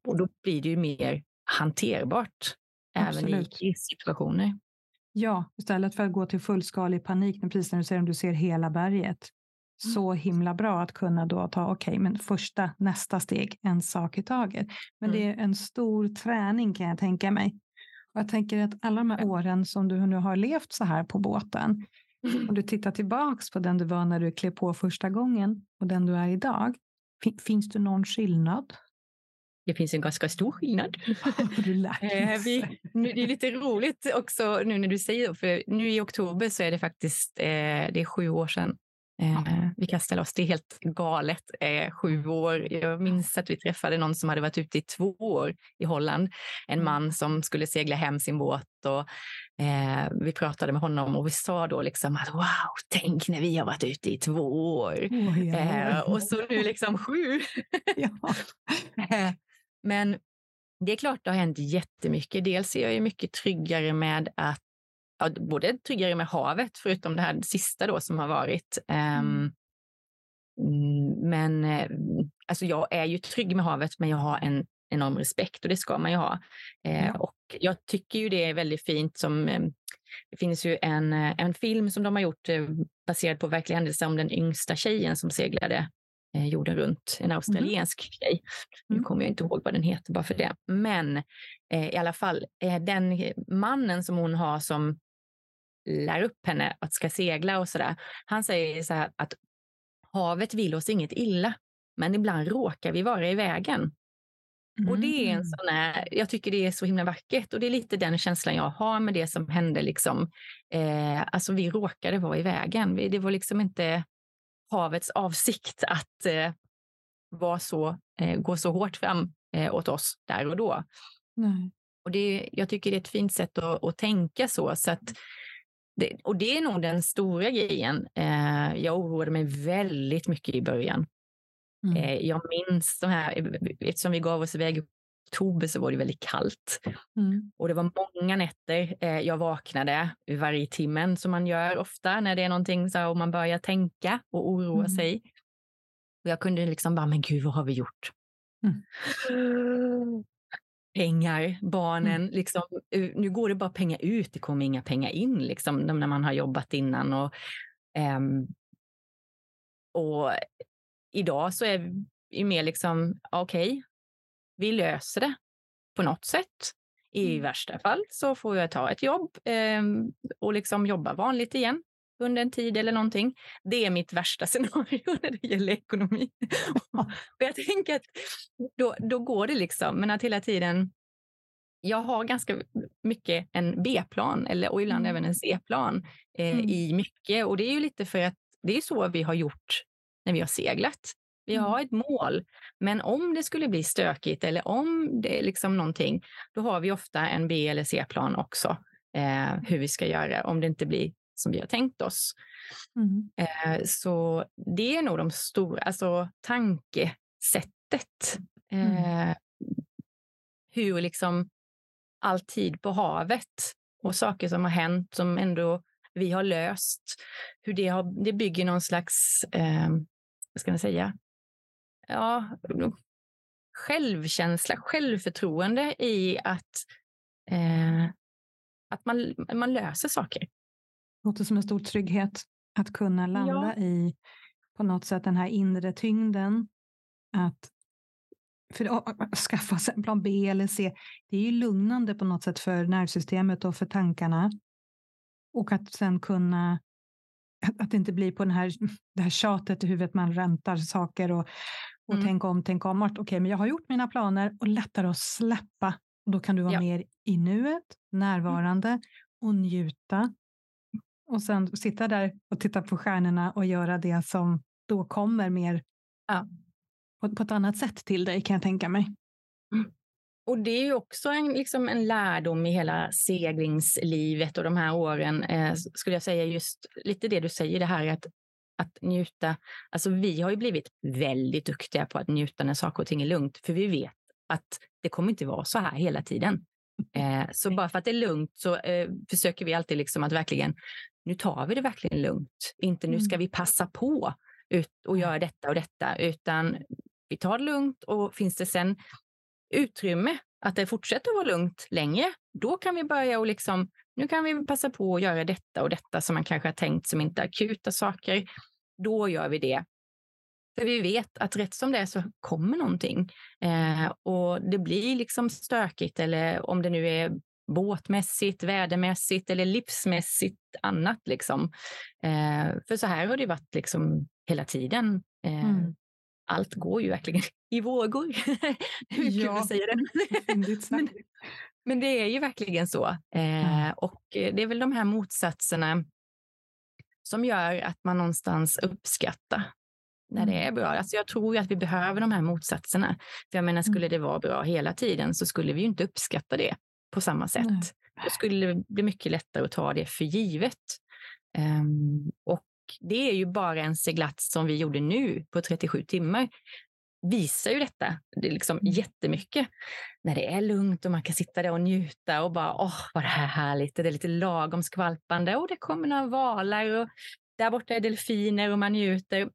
och då blir det ju mer hanterbart, Absolut. även i krissituationer. Ja, istället för att gå till fullskalig panik, precis när du säger om du ser hela berget. Mm. Så himla bra att kunna då ta, okej, okay, men första, nästa steg, en sak i taget. Men mm. det är en stor träning kan jag tänka mig. Och jag tänker att alla de här åren som du nu har levt så här på båten, mm. om du tittar tillbaks på den du var när du klev på första gången och den du är idag, finns det någon skillnad? Det finns en ganska stor skillnad. *laughs* Eh, vi, nu, det är lite roligt också nu när du säger det, för nu i oktober så är det faktiskt eh, det är sju år sedan Eh, vi ställa oss, det är helt galet. Eh, sju år. Jag minns att vi träffade någon som hade varit ute i två år i Holland. En mm. man som skulle segla hem sin båt och eh, vi pratade med honom och vi sa då liksom att wow, tänk när vi har varit ute i två år. Oh. Eh, och så nu liksom sju. *laughs* Eh, men det är klart det har hänt jättemycket. Dels är jag ju mycket tryggare med att ja, både tryggare med havet, förutom det här sista då som har varit. Um, men eh, alltså jag är ju trygg med havet, men jag har en enorm respekt och det ska man ju ha. Eh, och jag tycker ju det är väldigt fint som eh, det finns ju en, eh, en film som de har gjort eh, baserad på verkliga händelser om den yngsta tjejen som seglade eh, jorden runt, en australiensk mm. tjej. Nu mm. kommer jag inte ihåg vad den heter bara för det. Men eh, i alla fall, eh, den mannen som hon har som lär upp henne att ska segla och sådär. Han säger så här att havet vill oss inget illa, men ibland råkar vi vara i vägen. Mm. Och det är en mm. sån här, jag tycker det är så himla vackert och det är lite den känslan jag har med det som hände. Liksom. Eh, alltså vi råkade vara i vägen. Det var liksom inte havets avsikt att eh, vara så, eh, gå så hårt fram eh, åt oss där och då. Nej. Och det, jag tycker det är ett fint sätt att, att tänka så. så att det, och det är nog den stora grejen. Eh, jag oroade mig väldigt mycket i början. Mm. Eh, jag minns de här, eftersom vi gav oss iväg oktober så var det väldigt kallt. Mm. Och det var många nätter eh, jag vaknade varje timmen som man gör ofta när det är någonting så och man börjar tänka och oroa mm. sig. Och jag kunde liksom bara, men gud vad har vi gjort? Mm. *gasps* Pengar, barnen, mm. liksom, nu går det bara pengar ut, det kommer inga pengar in liksom, när man har jobbat innan. Och, um, och idag så är vi mer liksom, okej, okay, vi löser det på något sätt. I mm. värsta fall så får jag ta ett jobb eh, och liksom jobba vanligt igen under en tid eller någonting. Det är mitt värsta *laughs* scenario när det gäller ekonomi. *laughs* och jag tänker att då, då går det liksom, men att hela tiden jag har ganska mycket en B-plan eller, och ibland mm. även en C-plan eh, mm. i mycket. Och det är ju lite för att det är så vi har gjort när vi har seglat. Vi mm. har ett mål, men om det skulle bli stökigt eller om det är liksom någonting, då har vi ofta en B eller C-plan också, eh, hur vi ska göra om det inte blir som vi har tänkt oss. Mm. Eh, så det är nog de stora, alltså tankesättet. Mm. Eh, mm. Hur liksom all tid på havet och saker som har hänt som ändå vi har löst, hur det, har, det bygger någon slags, eh, vad ska man säga, ja, självkänsla, självförtroende i att, eh, att man, man löser saker. Det låter som en stor trygghet att kunna landa ja. i på något sätt den här inre tyngden. Att, för att skaffa sig en plan B eller C, det är ju lugnande på något sätt för nervsystemet och för tankarna. Och att sen kunna att det inte blir på den här, det här tjatet i huvudet, man räntar saker och och mm. tänka om, tänka om. Okej, okay, men jag har gjort mina planer och lättare att släppa. Och då kan du vara ja. mer i nuet, mm. närvarande mm. och njuta. Och sen sitta där och titta på stjärnorna och göra det som då kommer mer ja. på, på ett annat sätt till dig kan jag tänka mig. Mm. Och det är ju också en, liksom en lärdom i hela seglingslivet och de här åren, eh, skulle jag säga just lite det du säger, det här att att njuta. Alltså vi har ju blivit väldigt duktiga på att njuta när saker och ting är lugnt, för vi vet att det kommer inte vara så här hela tiden. *laughs* Eh, så bara för att det är lugnt så eh, försöker vi alltid liksom att verkligen, nu tar vi det verkligen lugnt. Inte nu ska mm. vi passa på ut och göra detta och detta, utan vi tar det lugnt och finns det sen utrymme att det fortsätter att vara lugnt länge, då kan vi börja och liksom nu kan vi passa på att göra detta och detta som man kanske har tänkt som inte akuta saker. Då gör vi det. För vi vet att rätt som det är så kommer någonting. Eh, och det blir liksom stökigt eller om det nu är båtmässigt, vädermässigt eller livsmässigt annat. Liksom. Eh, för så här har det varit liksom hela tiden. Eh, mm. Allt går ju verkligen *laughs* i vågor. *laughs* Hur ja. kul att säga det? *laughs* men, men det är ju verkligen så. Eh, och det är väl de här motsatserna som gör att man någonstans uppskattar när det mm. är bra. Alltså jag tror att vi behöver de här motsatserna. För jag menar, skulle mm. det vara bra hela tiden så skulle vi ju inte uppskatta det på samma sätt. Nej. Då skulle det bli mycket lättare att ta det för givet. Um, och det är ju bara en seglats som vi gjorde nu på 37 timmar visar ju detta det är liksom mm. jättemycket. När det är lugnt och man kan sitta där och njuta och bara åh vad det här är härligt. Det är lite lagom skvalpande och det kommer några valar och där borta är delfiner och man njuter.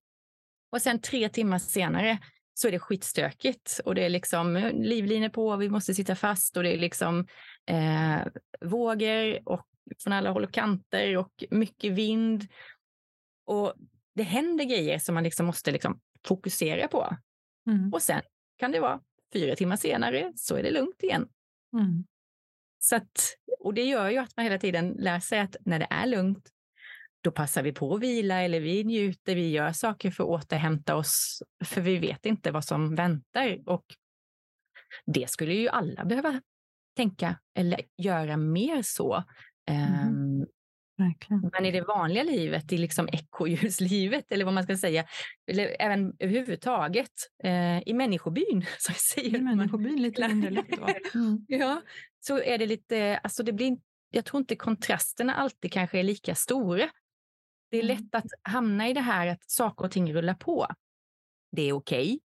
Och sen tre timmar senare så är det skitstökigt och det är liksom livlinor på, vi måste sitta fast och det är liksom eh, vågor och från alla håll och kanter och mycket vind. Och det händer grejer som man liksom måste liksom fokusera på. Mm. Och sen kan det vara fyra timmar senare så är det lugnt igen. Mm. Så att, och det gör ju att man hela tiden lär sig att när det är lugnt, då passar vi på att vila eller vi njuter, vi gör saker för att återhämta oss, för vi vet inte vad som väntar. Och det skulle ju alla behöva tänka eller göra mer så. Mm. Um, men i det vanliga livet, i liksom ekorrhjulslivet eller vad man ska säga, eller även överhuvudtaget eh, i människobyn. *laughs* Så säger I människobyn lite mindre lätt *laughs* Mm. Ja, så är det lite, alltså det blir, jag tror inte kontrasterna alltid kanske är lika stora. Det är lätt att hamna i det här att saker och ting rullar på. Det är okej. Okay.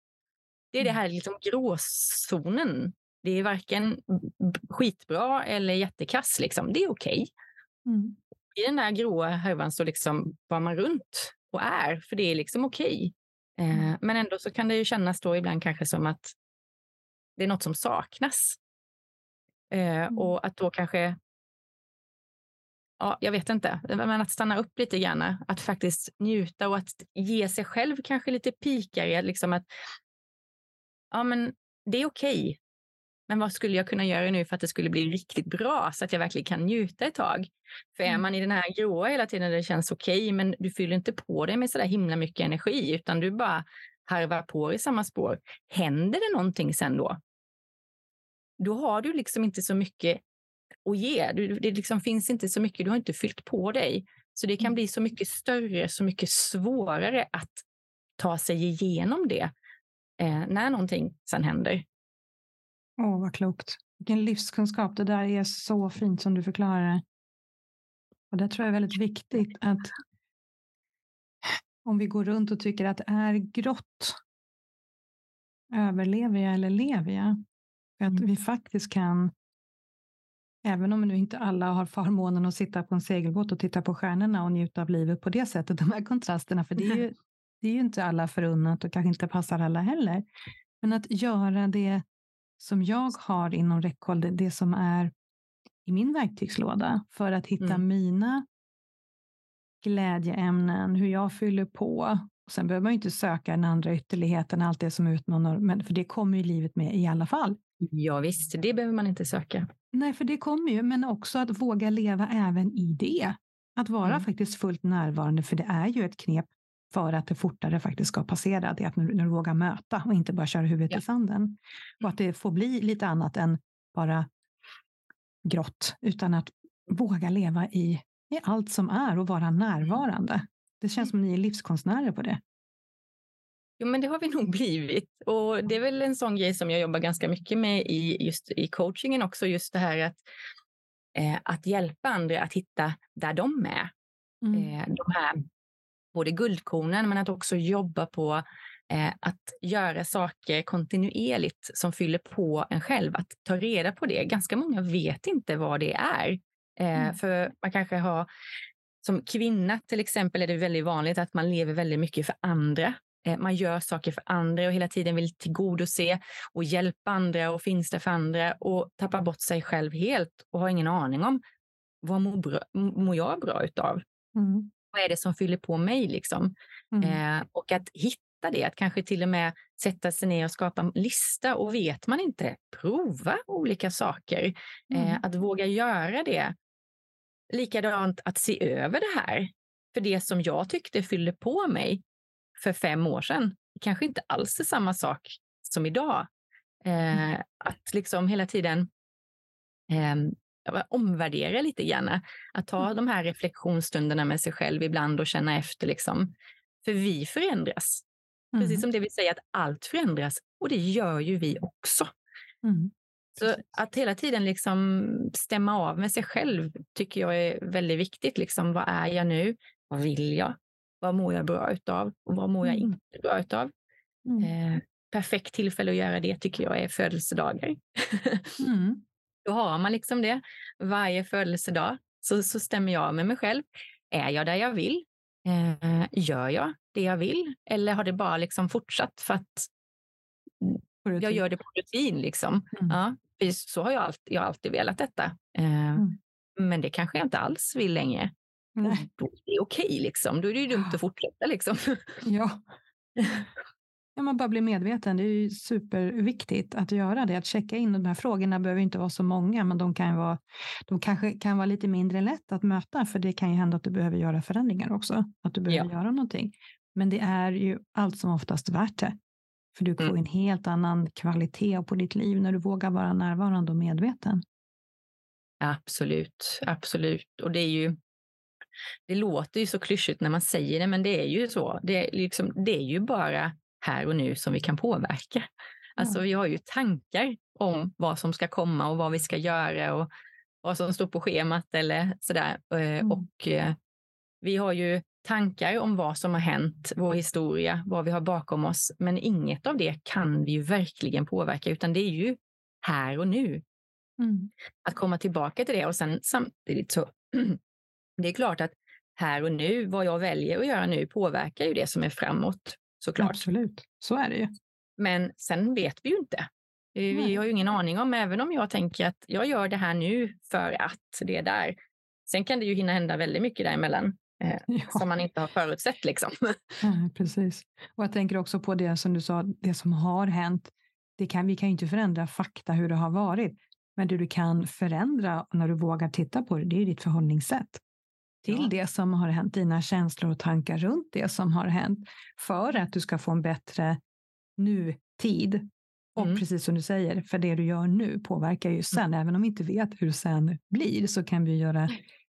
Det är det mm. här liksom gråzonen. Det är varken skitbra eller jättekass. Liksom. Det är okej. Okay. Mm. I den där gråa härvan så liksom var man runt och är, för det är liksom okej. Okay. Eh, mm. men ändå så kan det ju kännas då ibland kanske som att det är något som saknas. Eh, mm. Och att då kanske ja, jag vet inte, men att stanna upp lite grann, att faktiskt njuta och att ge sig själv kanske lite pikare, liksom att ja, men det är okej. Men vad skulle jag kunna göra nu för att det skulle bli riktigt bra så att jag verkligen kan njuta ett tag? För är mm. man i den här gråa hela tiden det känns okej, okay, men du fyller inte på dig med så där himla mycket energi, utan du bara harvar på i samma spår. Händer det någonting sen då? Då har du liksom inte så mycket att ge. Du, det liksom finns inte så mycket, du har inte fyllt på dig. Så det kan mm. bli så mycket större, så mycket svårare att ta sig igenom det eh, när någonting sen händer. Åh, vad klokt. Vilken livskunskap. Det där är så fint som du förklarar det. Och det tror jag är väldigt viktigt att om vi går runt och tycker att det är grått, överlever jag eller lever jag? För att mm. vi faktiskt kan Även om nu inte alla har förmånen att sitta på en segelbåt och titta på stjärnorna och njuta av livet på det sättet, de här kontrasterna, för det är ju, *laughs* det är ju inte alla förunnat och kanske inte passar alla heller. Men att göra det som jag har inom räckhåll, det, det som är i min verktygslåda för att hitta mm. mina glädjeämnen, hur jag fyller på. Och sen behöver man ju inte söka den andra ytterligheten, allt det som utmanar, men för det kommer ju livet med i alla fall. Ja, visst, det behöver man inte söka. Nej, för det kommer ju, men också att våga leva även i det. Att vara mm. faktiskt fullt närvarande, för det är ju ett knep för att det fortare faktiskt ska passera. Det är att när du vågar möta och inte bara köra huvudet ja. i sanden. Och att det får bli lite annat än bara grått, utan att våga leva i, i allt som är och vara närvarande. Det känns som ni är livskonstnärer på det. Jo, men det har vi *laughs* nog blivit. Och det är väl en sån grej som jag jobbar ganska mycket med i, just i coachingen också, just det här att, eh, att hjälpa andra att hitta där de är. Mm. Eh, de här både guldkornen, men att också jobba på eh, att göra saker kontinuerligt som fyller på en själv, att ta reda på det. Ganska många vet inte vad det är. Eh, mm. För man kanske har som kvinna till exempel är det väldigt vanligt att man lever väldigt mycket för andra. Eh, man gör saker för andra och hela tiden vill tillgodose och hjälpa andra och finns där för andra och tappar bort sig själv helt och har ingen aning om vad mår, bra, mår jag bra utav? Mm. Vad är det som fyller på mig? Liksom? Mm. Eh, och att hitta det, att kanske till och med sätta sig ner och skapa en lista och vet man inte, prova olika saker. Eh, mm. Att våga göra det. Likadant att se över det här. För det som jag tyckte fyllde på mig, för fem år sedan kanske inte alls är samma sak som idag. Eh, att liksom hela tiden eh, omvärdera lite grann. Att ta mm. de här reflektionsstunderna med sig själv ibland och känna efter. Liksom. För vi förändras. Mm. Precis som det vill säga att allt förändras och det gör ju vi också. Mm. Så att hela tiden liksom stämma av med sig själv tycker jag är väldigt viktigt. Liksom, vad är jag nu? Vad vill jag? Vad mår jag bra utav och vad mår jag mm. inte bra utav? Mm. Eh, perfekt tillfälle att göra det tycker jag är födelsedagar. mm. Då har man liksom det. Varje födelsedag så, så stämmer jag med mig själv. Är jag där jag vill? Eh, gör jag det jag vill? Eller har det bara liksom fortsatt för att jag gör det på rutin. Liksom. Mm. Ja, så har jag alltid, jag har alltid velat detta. Eh, mm. Men det kanske jag inte alls vill längre. Nej. Då är det okej, liksom. då är det ju dumt att fortsätta. Liksom. Ja. *laughs* Ja, man bara blir medveten. Det är ju superviktigt att göra det. Att checka in. De här frågorna behöver inte vara så många, men de, kan vara, de kanske kan vara lite mindre lätt att möta, för det kan ju hända att du behöver göra förändringar också. Att du behöver ja. göra någonting. Men det är ju allt som oftast värt det. För du får mm. en helt annan kvalitet på ditt liv när du vågar vara närvarande och medveten. Absolut, absolut. Och det är ju det låter ju så klyschigt när man säger det, men det är ju så. Det är, liksom, det är ju bara här och nu som vi kan påverka. Alltså vi har ju tankar om vad som ska komma och vad vi ska göra och vad som står på schemat eller sådär. Eh, mm. Och eh, vi har ju tankar om vad som har hänt, vår historia, vad vi har bakom oss. Men inget av det kan vi ju verkligen påverka, utan det är ju här och nu. Mm. Att komma tillbaka till det och sen samtidigt så, *clears throat* det är klart att här och nu, vad jag väljer att göra nu påverkar ju det som är framåt såklart. Absolut, så är det ju. Men sen vet vi ju inte. Eh, vi har ju ingen aning om, även om jag tänker att jag gör det här nu för att det är där. Sen kan det ju hinna hända väldigt mycket däremellan eh, *laughs* ja. som man inte har förutsett. Liksom. *laughs* Ja, precis. Och jag tänker också på det som du sa, det som har hänt. Det kan, vi kan ju inte förändra fakta hur det har varit, men det du kan förändra när du vågar titta på det, det är ditt förhållningssätt till ja. det som har hänt, dina känslor och tankar runt det som har hänt, för att du ska få en bättre nutid. Och mm. precis som du säger, för det du gör nu påverkar ju sen, mm. även om vi inte vet hur sen blir, så kan vi göra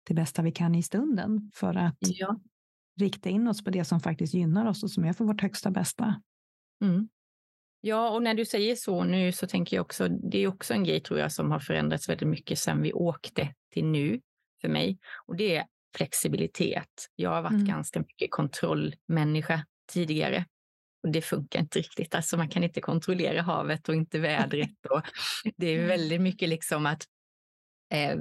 det bästa vi kan i stunden för att ja. rikta in oss på det som faktiskt gynnar oss och som är för vårt högsta bästa. Mm. Ja, och när du säger så nu så tänker jag också, det är också en grej tror jag som har förändrats väldigt mycket sedan vi åkte till nu för mig. Och det är flexibilitet. Jag har varit mm. ganska mycket kontrollmänniska tidigare. Och det funkar inte riktigt. Alltså man kan inte kontrollera havet och inte vädret. *laughs* Och det är väldigt mycket liksom att eh,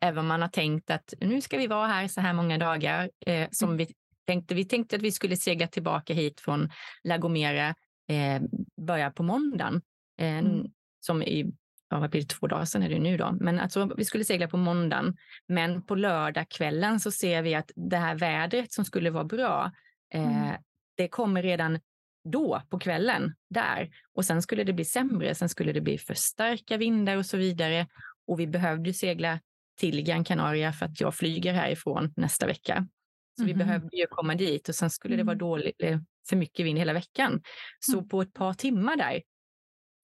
även om man har tänkt att nu ska vi vara här så här många dagar eh, som mm. vi tänkte. Vi tänkte att vi skulle segla tillbaka hit från La Gomera, eh, börja på måndagen. Eh, mm. Som i ja, vad blir det, två dagar sedan är det nu då. Men alltså, vi skulle segla på måndagen, men på lördagskvällen så ser vi att det här vädret som skulle vara bra, eh, mm. det kommer redan då på kvällen där. Och sen skulle det bli sämre. Sen skulle det bli för starka vindar och så vidare. Och vi behövde segla till Gran Canaria för att jag flyger härifrån nästa vecka. Så mm. vi behövde ju komma dit och sen skulle det vara mm. dåligt, eh, för mycket vind hela veckan. Så mm. på ett par timmar där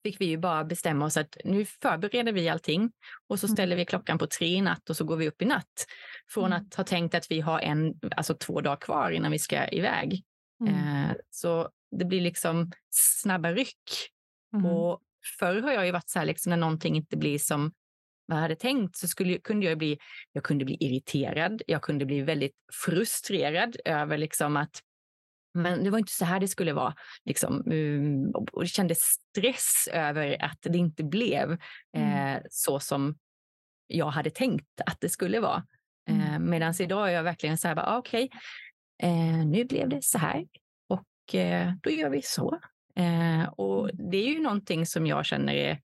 fick vi ju bara bestämma oss att nu förbereder vi allting och så mm. ställer vi klockan på tre i natt och så går vi upp i natt. Från mm. att ha tänkt att vi har en, alltså två dagar kvar innan vi ska iväg. Mm. Eh, så det blir liksom snabba ryck. Mm. Och förr har jag ju varit så här, liksom, när någonting inte blir som jag hade tänkt så skulle, kunde jag bli, jag kunde bli irriterad. Jag kunde bli väldigt frustrerad över liksom att men det var inte så här det skulle vara. Liksom. Mm, och det kändes stress över att det inte blev mm. eh, så som jag hade tänkt att det skulle vara. Mm. Eh, Medan idag är jag verkligen så här, ah, okej, okay, eh, nu blev det så här och eh, då gör vi så. Eh, och mm. det är ju någonting som jag känner är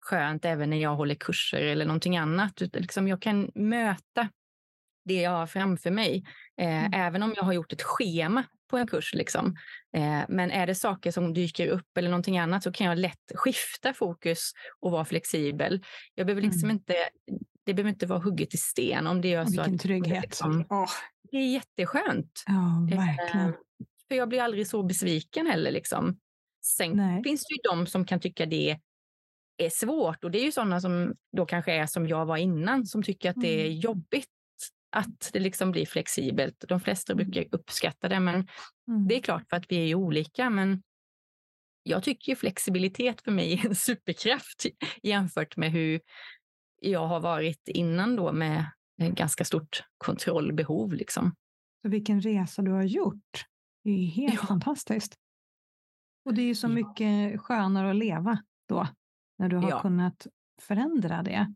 skönt även när jag håller kurser eller någonting annat. Liksom jag kan möta det jag har framför mig. Eh, mm. Även om jag har gjort ett schema på en kurs. Liksom. Eh, men är det saker som dyker upp eller någonting annat så kan jag lätt skifta fokus och vara flexibel. Jag behöver liksom mm. inte, det behöver inte vara hugget i sten. Om det gör så Vilken att, trygghet. Liksom, oh. Det är jätteskönt. Ja, verkligen. Eh, för jag blir aldrig så besviken heller. Liksom. Sen Nej. finns det ju de som kan tycka det är svårt och det är ju sådana som då kanske är som jag var innan som tycker att det är mm. jobbigt att det liksom blir flexibelt. De flesta mm. brukar uppskatta det, men mm. det är klart för att vi är olika. Men jag tycker flexibilitet för mig är en superkraft *laughs* jämfört med hur jag har varit innan då med ganska stort kontrollbehov. Liksom. Så vilken resa du har gjort. Det är helt ja. fantastiskt. Och det är ju så mycket skönare att leva då, när du har ja. kunnat förändra det.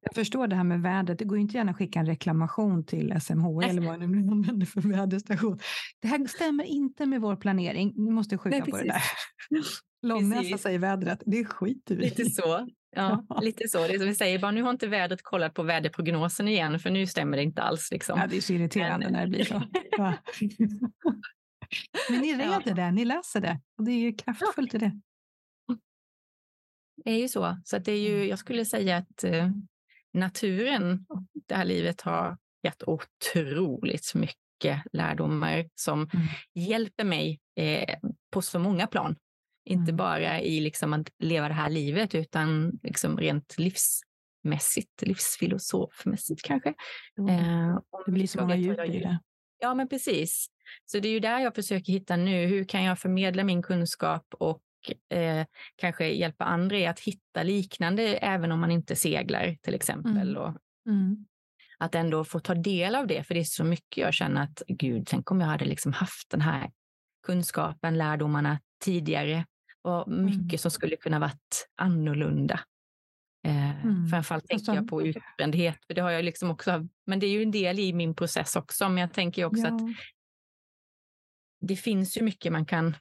Jag förstår det här med vädret. Det går inte gärna att skicka en reklamation till SMH eller vad man nu använder för väderstation. Det här stämmer inte med vår planering. Vi måste skjuta på det där. *laughs* Långnäsa säger vädret, det skiter vi Lite så. Ja, lite så. Det är som vi säger, bara, nu har inte vädret kollat på väderprognosen igen, för nu stämmer det inte alls. Liksom. Ja, det är så irriterande Men... när det blir så. Men ni reder *laughs* ja. det, ni läser det. Och det är ju kraftfullt i det. Det är ju så. Så det är ju, mm. jag skulle säga att naturen, det här livet har gett otroligt mycket lärdomar som mm. hjälper mig eh, på så många plan. Inte mm. bara i liksom att leva det här livet utan liksom rent livsmässigt, livsfilosofmässigt kanske. Mm. Eh, det blir så många djup i det. Ja, men precis. Så det är ju där jag försöker hitta nu. Hur kan jag förmedla min kunskap och eh, kanske hjälpa andra i att hitta liknande även om man inte seglar till exempel. Mm. Och mm. Att ändå få ta del av det, för det är så mycket jag känner att gud, tänk om jag hade liksom haft den här kunskapen, lärdomarna tidigare och mycket mm. som skulle kunna varit annorlunda. Eh, mm. Framförallt tänker jag på utbrändhet, för det har jag liksom också, men det är ju en del i min process också, men jag tänker också ja. att det finns ju mycket man kan,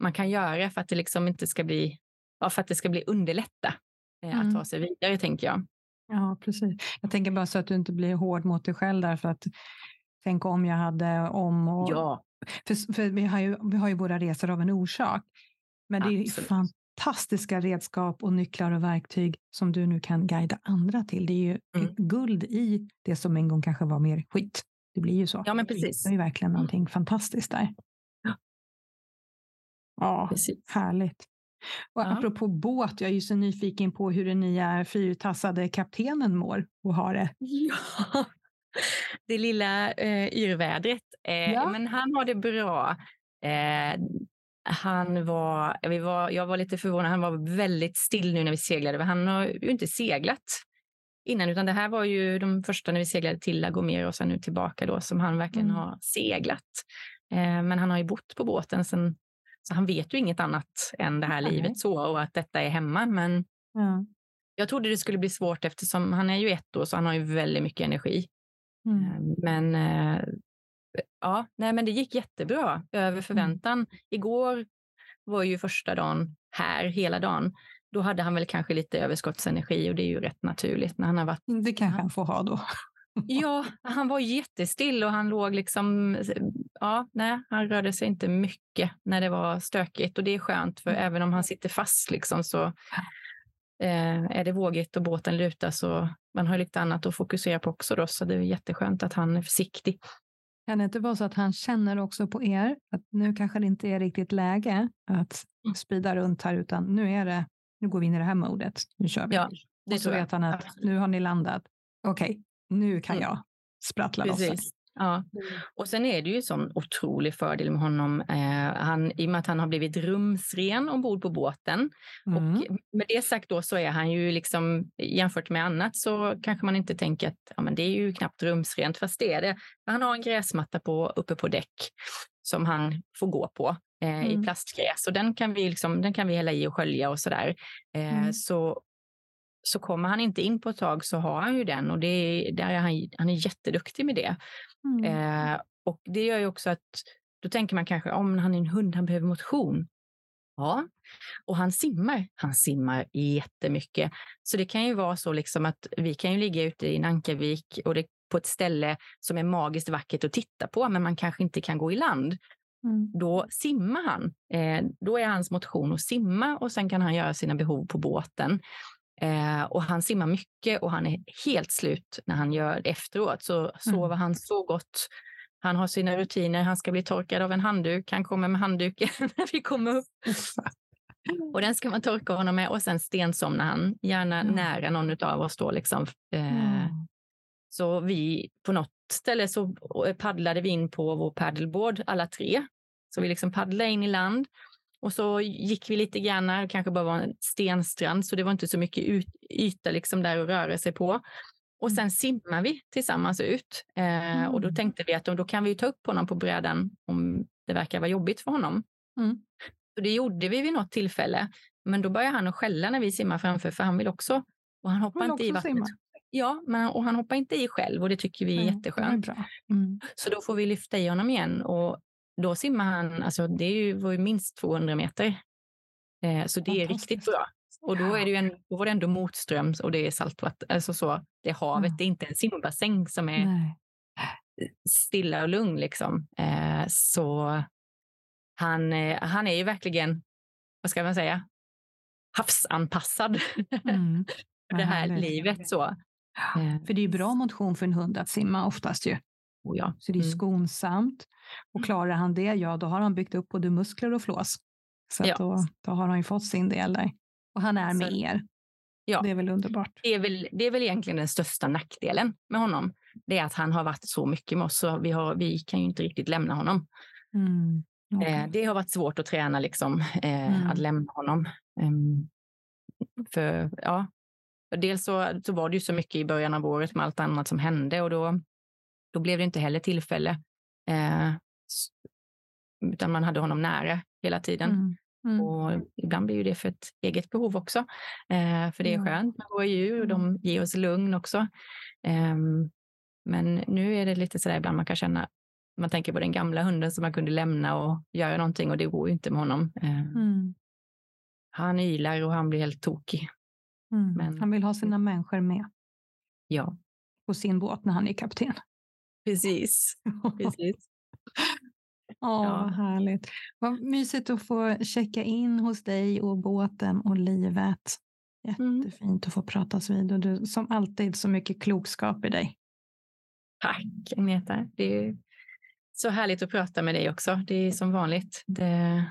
man kan göra för att det liksom inte ska bli, ja, för att det ska bli underlätta eh, mm. att ta sig vidare, tänker jag. Ja, precis. Jag tänker bara så att du inte blir hård mot dig själv där, för att tänk om jag hade om och... Ja. För, för vi, har ju, vi har ju våra resor av en orsak. Men det är fantastiska redskap och nycklar och verktyg som du nu kan guida andra till. Det är ju mm. guld i det som en gång kanske var mer skit. Det blir ju så. Ja, men precis. Det är ju verkligen mm. någonting fantastiskt där. Ja, ja härligt. Och ja. apropå båt, jag är ju så nyfiken på hur den nya fyrtassade kaptenen mår och har det. *laughs* Ja, det lilla eh, yrvädret. Eh, ja. Men han har det bra. Eh, han var, vi var, jag var lite förvånad, han var väldigt still nu när vi seglade. Han har ju inte seglat innan, utan det här var ju de första när vi seglade till La Gomera och sen nu tillbaka då som han verkligen mm. har seglat. Eh, men han har ju bott på båten sen, så han vet ju inget annat än det här mm. livet så och att detta är hemma. Men mm. jag trodde det skulle bli svårt eftersom han är ju ett år så han har ju väldigt mycket energi. Mm. Eh, men eh, ja, nej, men det gick jättebra, över mm. förväntan. Mm. Igår var ju första dagen här, hela dagen. Då hade han väl kanske lite överskottsenergi och det är ju rätt naturligt när han har varit... Det kanske han får ha då. Ja, han var jättestill och han låg liksom... Ja, nej, han rörde sig inte mycket när det var stökigt och det är skönt för mm. även om han sitter fast liksom så eh, är det vågigt och båten lutar så man har lite annat att fokusera på också då så det är jätteskönt att han är försiktig. Kan det inte vara så att han känner också på er att nu kanske det inte är riktigt läge att mm. sprida runt här, utan nu är det, nu går vi in i det här modet, nu kör vi. Ja, det och så vet han att nu har ni landat. Okej, okay, nu kan mm. jag sprattla Precis. loss. Ja, mm. och sen är det ju en sån otrolig fördel med honom. Eh, han, I och med att han har blivit rumsren ombord på båten. Mm. Och med det sagt då så är han ju liksom jämfört med annat så kanske man inte tänker att ja, men det är ju knappt rumsrent, fast det är det. Han har en gräsmatta på, uppe på däck som han får gå på eh, mm. i plastgräs och den kan vi liksom, den kan vi hälla i och skölja och sådär. Eh, mm. Så så kommer han inte in på ett tag så har han ju den och det, där är han, han är jätteduktig med det. Mm. Eh, och det gör ju också att då tänker man kanske om han är en hund, han behöver motion. Ja, och han simmar. Han simmar jättemycket. Så det kan ju vara så liksom att vi kan ju ligga ute i Nankavik och det på ett ställe som är magiskt vackert att titta på, men man kanske inte kan gå i land. Mm. Då simmar han. Eh, då är hans motion att simma och sen kan han göra sina behov på båten. Eh, och han simmar mycket och han är helt slut när han gör det efteråt. Så mm. sover han så gott. Han har sina rutiner. Han ska bli torkad av en handduk. Han kommer med handduken *laughs* när vi kommer upp. Och den ska man torka honom med och sen stensomnar han, gärna mm. nära någon av oss då liksom. Eh, mm. Så vi på något ställe så paddlade vi in på vår paddleboard alla tre. Så vi liksom paddlade in i land och så gick vi lite grann, kanske bara var en stenstrand, så det var inte så mycket ut, yta liksom där att röra sig på. Och mm. sen simmar vi tillsammans ut. Eh, mm. Och då mm. tänkte vi att då, då kan vi ta upp honom på brädan om det verkar vara jobbigt för honom. Mm. Så det gjorde vi vid något tillfälle. Men då började han att skälla när vi simmar framför, för han vill också. Och han hoppar inte i vattnet. Simma. Ja, men, och han hoppar inte i själv och det tycker vi är mm, jätteskönt. Är mm. Så då får vi lyfta i honom igen och då simmar han, alltså det är ju, var ju minst 200 meter. Eh, så det är riktigt bra. Och då, är det ju en, då var det ändå motströms och det är saltvatten. Alltså så, det är havet, ja. det är inte en simbassäng som är Nej. stilla och lugn. Liksom. Eh, så han, eh, han är ju verkligen, vad ska man säga, havsanpassad. Mm. *laughs* det här livet. så. För det är bra motion för en hund att simma oftast ju. Oh ja. Så det är mm. skonsamt. Och mm. klarar han det, ja då har han byggt upp både muskler och flås. Så ja. då, då har han ju fått sin del där. Och han är med så, er. Ja. Det är väl underbart. Det är väl, det är väl egentligen den största nackdelen med honom. Det är att han har varit så mycket med oss så vi, har, vi kan ju inte riktigt lämna honom. Mm. Okay. Eh, det har varit svårt att träna liksom, eh, mm. att lämna honom. Um, för ja, dels så, så var det ju så mycket i början av året med allt annat som hände och då, då blev det inte heller tillfälle. Eh, utan man hade honom nära hela tiden. Mm. Mm. Och ibland blir det för ett eget behov också. Eh, för det är skönt med våra djur och de mm. ger oss lugn också. Eh, men nu är det lite sådär ibland man kan känna, man tänker på den gamla hunden som man kunde lämna och göra någonting och det går ju inte med honom. Eh, mm. Han ylar och han blir helt tokig. Mm. Men, han vill ha sina människor med. Ja. På sin båt när han är kapten. Precis. *laughs* Precis. Åh, ja. härligt. Vad mysigt att få checka in hos dig och båten och livet. Mm. Jättefint mm. att få pratas vid och du som alltid så mycket klokskap i dig. Tack Agneta. Det är så härligt att prata med dig också. Det är som vanligt. Det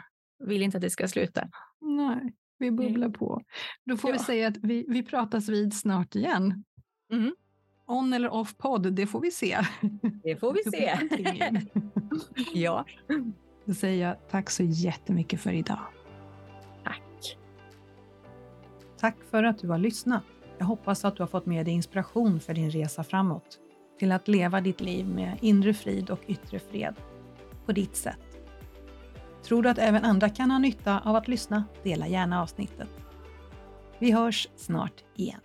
vill inte att det ska sluta. Nej, vi bubblar på. Då får ja. vi säga att vi, vi pratas vid snart igen. Mm. On eller off podd, det får vi se. Det får vi *laughs* se. *laughs* ja. Då säger jag tack så jättemycket för idag. Tack. Tack för att du har lyssnat. Jag hoppas att du har fått med dig inspiration för din resa framåt till att leva ditt liv med inre frid och yttre fred på ditt sätt. Tror du att även andra kan ha nytta av att lyssna? Dela gärna avsnittet. Vi hörs snart igen.